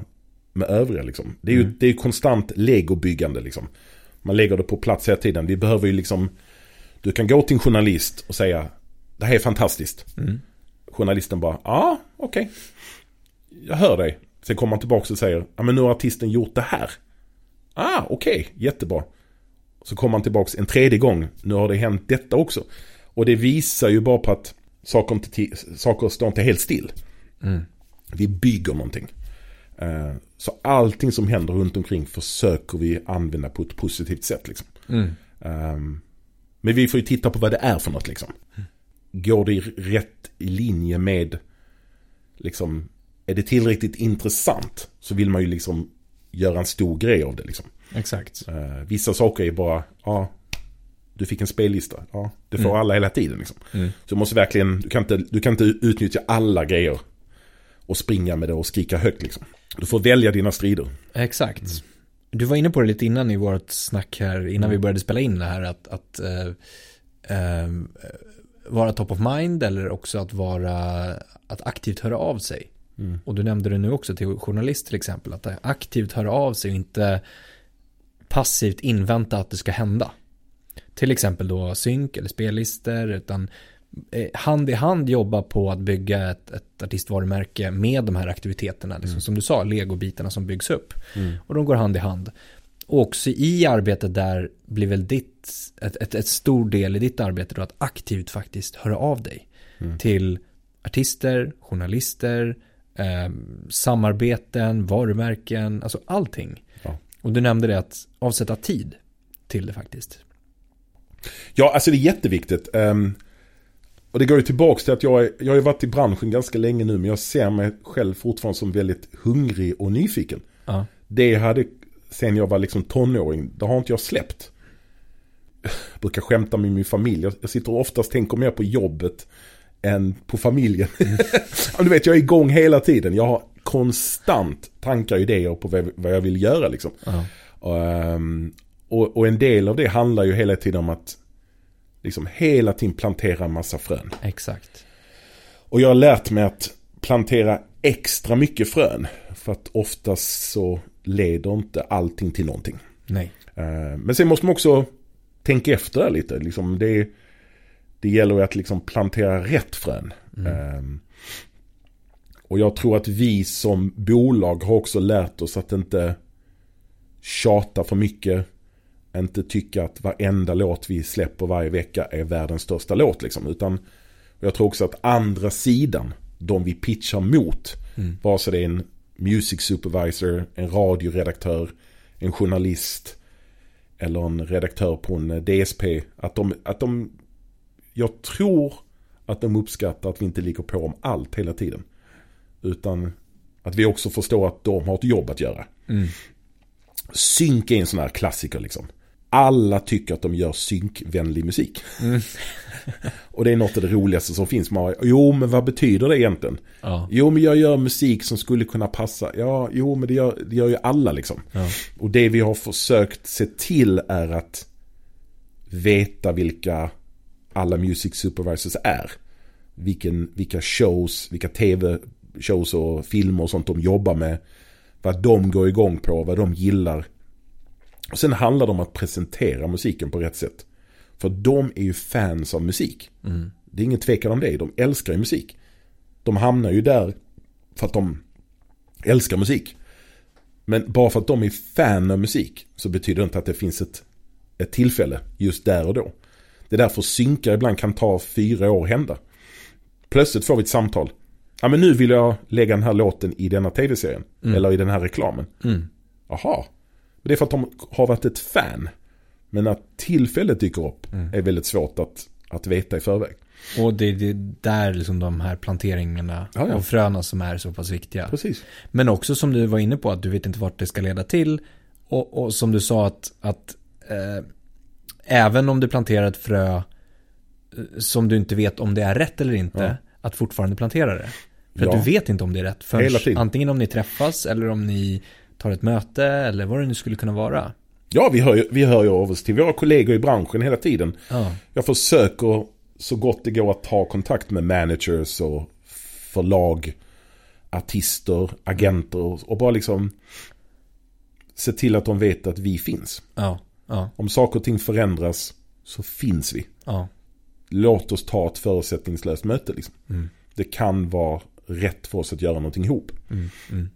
med övriga liksom. Det är ju Mm. det är konstant legobyggande liksom. Man lägger det på plats hela tiden. Vi behöver ju liksom, du kan gå till en journalist och säga, det här är fantastiskt. Mm. Journalisten bara, ja ah, okej. Jag hör dig. Sen kommer man tillbaka och säger, ja men nu har artisten gjort det här. Ah, okej, jättebra. Så kommer man tillbaka en tredje gång, nu har det hänt detta också. Och det visar ju bara på att saker, inte, saker står inte helt still. Mm. Vi bygger någonting. Eh, Så allting som händer runt omkring försöker vi använda på ett positivt sätt. Liksom. Mm. Ehm, Men vi får ju titta på vad det är för något. Liksom. Går det rätt i linje med, liksom, är det tillräckligt intressant så vill man ju liksom göra en stor grej av det. Liksom. Exakt. Eh, Vissa saker är bara, ja, du fick en spellista. Ja, det får Mm. alla hela tiden. Liksom. Mm. Så du måste verkligen, du kan, inte, du kan inte utnyttja alla grejer. och springa med det och skrika högt liksom. Du får välja dina strider. Exakt. Mm. Du var inne på det lite innan i vårt snack här, innan vi började spela in det här, att, att eh, eh, vara top of mind eller också att vara, att aktivt höra av sig. Mm. Och du nämnde det nu också till journalist till exempel, att aktivt höra av sig och inte passivt invänta att det ska hända. Till exempel då synk eller spellistor, utan eh, hand i hand jobba på att bygga ett, ett artistvarumärke med de här aktiviteterna. Liksom, mm. Som du sa, legobitarna som byggs upp. Mm. Och de går hand i hand. Och också i arbetet där blir väl ditt, ett, ett, ett stor del i ditt arbete då att aktivt faktiskt höra av dig. Mm. Till artister, journalister, eh, samarbeten, varumärken, alltså allting. Ja. Och du nämnde det att avsätta tid till det faktiskt. Ja, alltså det är jätteviktigt. Um, och det går ju tillbaka till att jag, jag har varit i branschen ganska länge nu, men jag ser mig själv fortfarande som väldigt hungrig och nyfiken. Ja. Det hade, sen jag var liksom tonåring, det har inte jag släppt. Jag brukar skämta med min familj, jag, jag sitter och oftast tänker mer på jobbet än på familjen. Mm. (laughs) du vet, jag är igång hela tiden. Jag har konstant tankar och idéer på vad jag vill göra liksom. Uh -huh. um, och, och, en del av det handlar ju hela tiden om att liksom hela tiden plantera en massa frön. Exakt. Och jag har lärt mig att plantera extra mycket frön. För att oftast så leder inte allting till någonting. Nej. Uh, men sen måste man också tänka efter lite. Liksom det, det gäller ju att liksom plantera rätt frön. Mm. Um, och jag tror att vi som bolag har också lärt oss att inte tjata för mycket. Inte tycka att varenda låt vi släpper varje vecka är världens största låt liksom. Utan jag tror också att andra sidan, de vi pitchar mot, mm. vare sig det är en music supervisor, en radioredaktör, en journalist eller en redaktör på en DSP. Att de, att de jag tror att de uppskattar att vi inte ligger på om allt hela tiden. Utan att vi också förstår att de har ett jobb att göra. Mm. Synk är en sån här klassiker liksom. Alla tycker att de gör synkvänlig musik. Mm. (laughs) och det är något av det roligaste som finns. Man, jo, men vad betyder det egentligen? Ja. Jo, men jag gör musik som skulle kunna passa. Ja, jo, men det gör, det gör ju alla liksom. Ja. Och det vi har försökt se till är att veta vilka alla music supervisors är. Vilken, vilka shows, vilka tv-shows och filmer och sånt de jobbar med. Vad de går igång på, vad de gillar. Och sen handlar det om att presentera musiken på rätt sätt. För de är ju fans av musik. Mm. Det är ingen tvekan om det. De älskar ju musik. De hamnar ju där för att de älskar musik. Men bara för att de är fan av musik så betyder det inte att det finns ett, ett tillfälle just där och då. Det är därför synkar ibland kan ta fyra år hända. Plötsligt får vi ett samtal. Ja men nu vill jag lägga den här låten i denna tv-serien. Mm. Eller i den här reklamen. Mm. Jaha. Men det är för att de har varit ett fan. Men när tillfället dyker upp mm. är väldigt svårt att, att veta i förväg. Och det är där liksom de här planteringarna ja, ja. och fröna som är så pass viktiga. Precis. Men också som du var inne på att du vet inte vart det ska leda till. Och, och som du sa att, att eh, även om du planterar ett frö eh, som du inte vet om det är rätt eller inte, ja. att fortfarande plantera det. För att du vet inte om det är rätt. Förrän antingen om ni träffas eller om ni tar ett möte eller vad det nu skulle kunna vara. Ja, vi hör, ju, vi hör ju av oss till våra kollegor i branschen hela tiden. Ja. Jag försöker så gott det går att ta kontakt med managers och förlag, artister, agenter och bara liksom se till att de vet att vi finns. Ja. Ja. Om saker och ting förändras så finns vi. Ja. Låt oss ta ett förutsättningslöst möte. Liksom. Mm. Det kan vara rätt för oss att göra någonting ihop. Mm. Mm.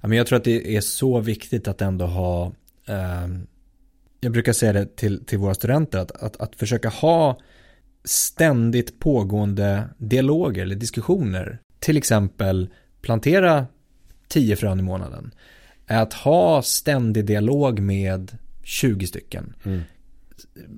Ja, men jag tror att det är så viktigt att ändå ha, eh, jag brukar säga det till, till våra studenter, att, att, att försöka ha ständigt pågående dialoger eller diskussioner. Till exempel plantera tio frön i månaden. Att ha ständig dialog med 20 stycken. Mm.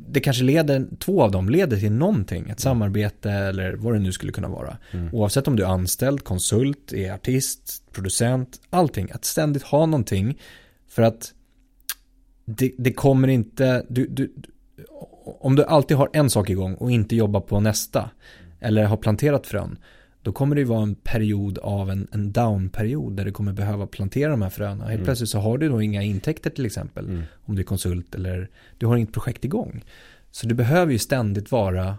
Det kanske leder, två av dem leder till någonting, ett samarbete eller vad det nu skulle kunna vara. Mm. Oavsett om du är anställd, konsult, är artist, producent, allting. Att ständigt ha någonting för att det, det kommer inte, du, du, om du alltid har en sak igång och inte jobbar på nästa eller har planterat frön, då kommer det ju vara en period av en, en down-period där du kommer behöva plantera de här fröna. Helt Mm. plötsligt så har du då inga intäkter till exempel. Mm. Om du är konsult eller du har inget projekt igång. Så du behöver ju ständigt vara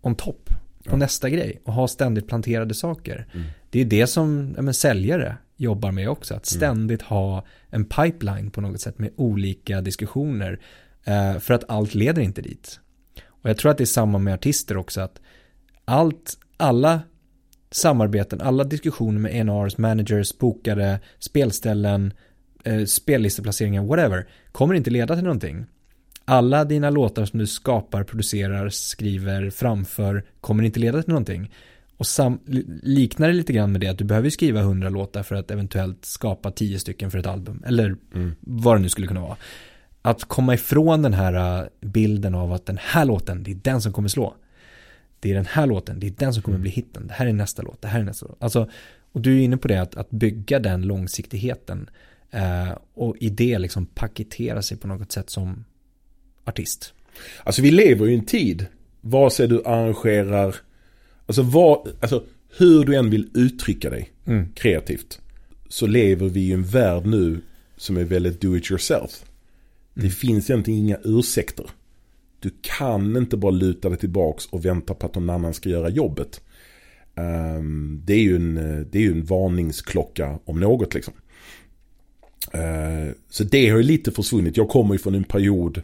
on top på Ja. nästa grej och ha ständigt planterade saker. Mm. Det är det som ja, men, säljare jobbar med också. Att Mm. ständigt ha en pipeline på något sätt med olika diskussioner. Eh, för att allt leder inte dit. Och jag tror att det är samma med artister också. Att allt, alla samarbeten, alla diskussioner med A&Rs, managers, bokare, spelställen, eh, spellisteplaceringar, whatever, kommer inte leda till någonting. Alla dina låtar som du skapar, producerar, skriver, framför kommer inte leda till någonting. Och sam- li- liknar det lite grann med det att du behöver skriva 100 låtar för att eventuellt skapa 10 stycken för ett album. Eller Mm. vad det nu skulle kunna vara. Att komma ifrån den här äh, bilden av att den här låten, det är den som kommer slå. Det är den här låten, det är den som kommer Mm. bli hitten. Det här är nästa låt, det här är nästa låt. Alltså, och du är inne på det att, att bygga den långsiktigheten eh, och i det liksom paketera sig på något sätt som artist. Alltså vi lever ju i en tid, vare sig du arrangerar, alltså, vad, alltså hur du än vill uttrycka dig Mm. kreativt. Så lever vi i en värld nu som är väldigt do it yourself. Det Mm. finns egentligen inga ursäkter. Du kan inte bara luta dig tillbaks och vänta på att någon annan ska göra jobbet. Ehm, det, är ju en, det är ju en varningsklocka om något liksom. Eh, så det har ju lite försvunnit. Jag kommer ju från en period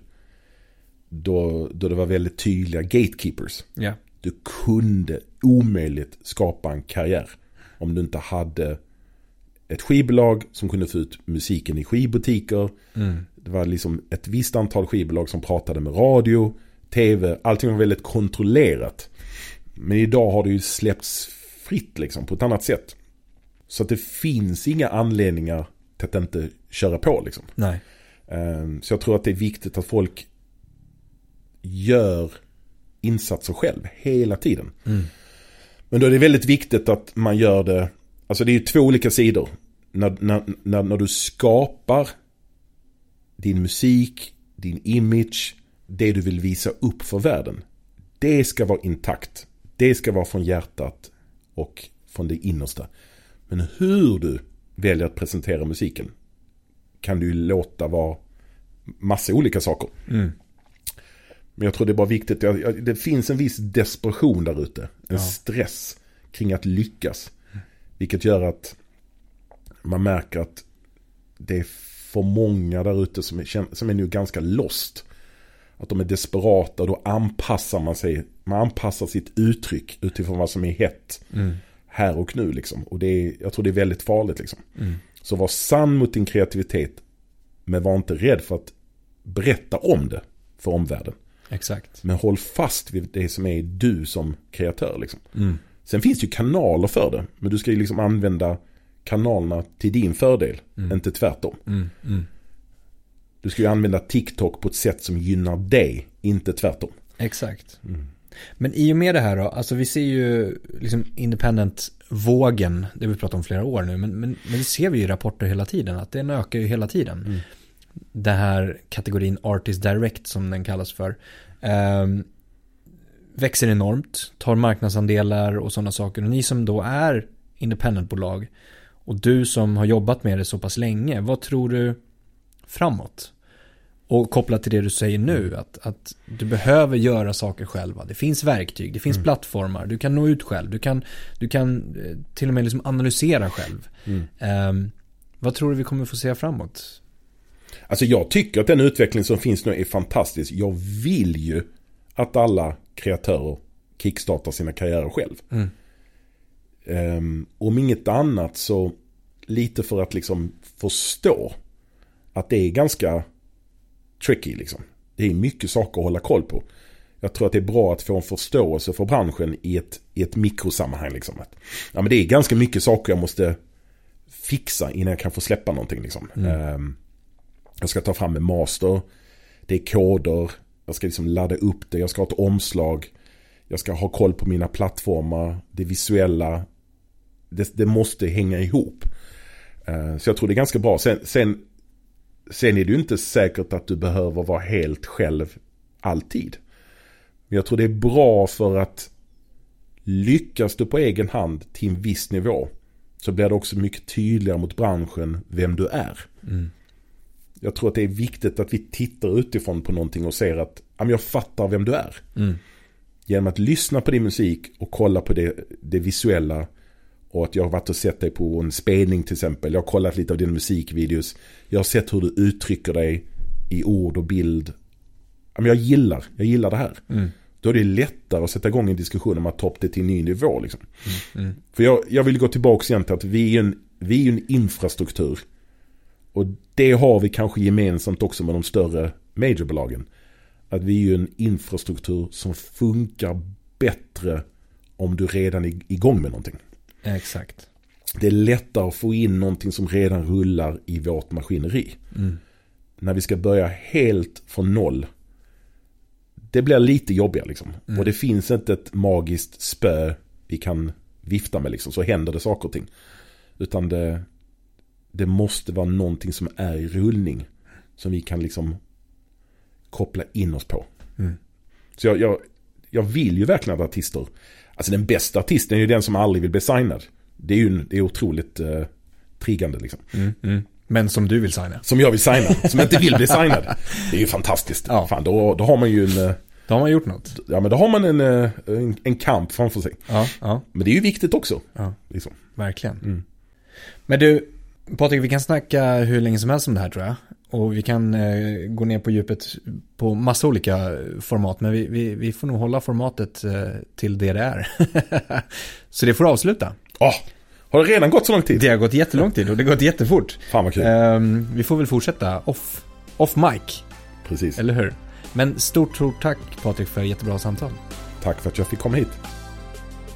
då, då det var väldigt tydliga gatekeepers. Ja. Du kunde omöjligt skapa en karriär om du inte hade ett skivbolag som kunde få ut musiken i skivbutiker. Mm. Det var liksom ett visst antal skivbolag som pratade med radio, tv, allting var väldigt kontrollerat. Men idag har det ju släppts fritt liksom på ett annat sätt. Så att det finns inga anledningar till att inte köra på liksom. Nej. Ehm, Så jag tror att det är viktigt att folk gör insatser själv hela tiden. Mm. Men då är det väldigt viktigt att man gör det, alltså det är ju två olika sidor. När, när, när, när du skapar din musik, din image, det du vill visa upp för världen. Det ska vara intakt. Det ska vara från hjärtat och från det innersta. Men hur du väljer att presentera musiken kan du låta vara massa olika saker. Mm. Men jag tror det är bara viktigt. Det finns en viss desperation där ute. En Ja. stress kring att lyckas. Vilket gör att man märker att det är för många där ute som är, som är nu ganska lost. Att de är desperata då anpassar man sig. Man anpassar sitt uttryck utifrån vad som är hett Mm. här och nu liksom. Och det är, jag tror det är väldigt farligt liksom. Mm. Så var sann mot din kreativitet. Men var inte rädd för att berätta om det för omvärlden. Exakt. Men håll fast vid det som är du som kreatör. Liksom. Mm. Sen finns det ju kanaler för det. Men du ska ju liksom använda kanalerna till din fördel. Mm. Inte tvärtom. Mm. Mm. Du ska ju använda TikTok på ett sätt som gynnar dig. Inte tvärtom. Exakt. Mm. Men i och med det här då, alltså vi ser ju liksom independent-vågen, det vi pratat om flera år nu, men, men, men det ser vi ju i rapporter hela tiden, att den ökar ju hela tiden. Mm. Den här kategorin Artist Direct som den kallas för. ehm, växer enormt, tar marknadsandelar och sådana saker. Och ni som då är independentbolag och du som har jobbat med det så pass länge, vad tror du framåt? Och kopplat till det du säger nu, att, att du behöver göra saker själva. Det finns verktyg, det finns Mm. plattformar, du kan nå ut själv, du kan, du kan eh, till och med liksom analysera själv. Mm. Ehm, vad tror du vi kommer få se framåt? Alltså jag tycker att den utveckling som finns nu är fantastisk. Jag vill ju att alla kreatörer kickstartar sina karriärer själv. Mm. Um, om inget annat så lite för att liksom förstå att det är ganska tricky liksom. Det är mycket saker att hålla koll på. Jag tror att det är bra att få en förståelse för branschen i ett, i ett mikrosammanhang. Liksom. Att, ja, men det är ganska mycket saker jag måste fixa innan jag kan få släppa någonting. Liksom. Mm. Ehm, jag ska ta fram en master. Det är koder. Jag ska liksom ladda upp det. Jag ska ha ett omslag. Jag ska ha koll på mina plattformar. Det visuella. Det, det måste hänga ihop. Eh, Så jag tror det är ganska bra. Sen, sen, sen är det ju inte säkert att du behöver vara helt själv alltid. Men jag tror det är bra för att Lyckas du på egen hand till en viss nivå så blir det också mycket tydligare mot branschen vem du är. Mm. Jag tror att det är viktigt att vi tittar utifrån på någonting och ser att jag fattar vem du är. Mm. Genom att lyssna på din musik och kolla på det, det visuella. Och att jag har varit och sett dig på en spelning till exempel. Jag har kollat lite av dina musikvideos. Jag har sett hur du uttrycker dig i ord och bild. Jag gillar, jag gillar det här. Mm. Då är det lättare att sätta igång en diskussion om att ta upp det till en ny nivå. Liksom. Mm. För jag, jag vill gå tillbaka igen till att vi är en, vi är en infrastruktur. Och det har vi kanske gemensamt också med de större majorbolagen. Att vi är ju en infrastruktur som funkar bättre om du redan är igång med någonting. Exakt. Det är lättare att få in någonting som redan rullar i vårt maskineri. Mm. När vi ska börja helt från noll. Det blir lite jobbigare liksom. Mm. Och det finns inte ett magiskt spö vi kan vifta med liksom. Så händer det saker och ting. Utan det, det måste vara någonting som är i rullning. Som vi kan liksom koppla in oss på. Mm. Så jag, jag, jag vill ju verkligen att artister, alltså den bästa artisten är ju den som aldrig vill bli signad. Det är ju det är otroligt eh, triggande liksom. Mm. Mm. Men som du vill signa. Som jag vill signa, som inte vill bli signad. (laughs) Det är ju fantastiskt. Ja. Fan, då, då har man ju en, eh, Då har man gjort något. ja men då har man en, eh, en, en kamp framför sig. Ja, ja, Men det är ju viktigt också. ja. Liksom. Verkligen. Mm. Men du, Patrik, vi kan snacka hur länge som helst om det här tror jag. Och vi kan eh, gå ner på djupet på massa olika format. Men vi, vi, vi får nog hålla formatet eh, till det det är. (laughs) så det får avsluta. Åh, har det redan gått så lång tid? Det har gått jättelång tid och det har gått jättefort. Fan vad kul. Ehm, vi får väl fortsätta off, off mic, Precis. eller hur? Men stort, stort tack Patrik för jättebra samtal. Tack för att jag fick komma hit.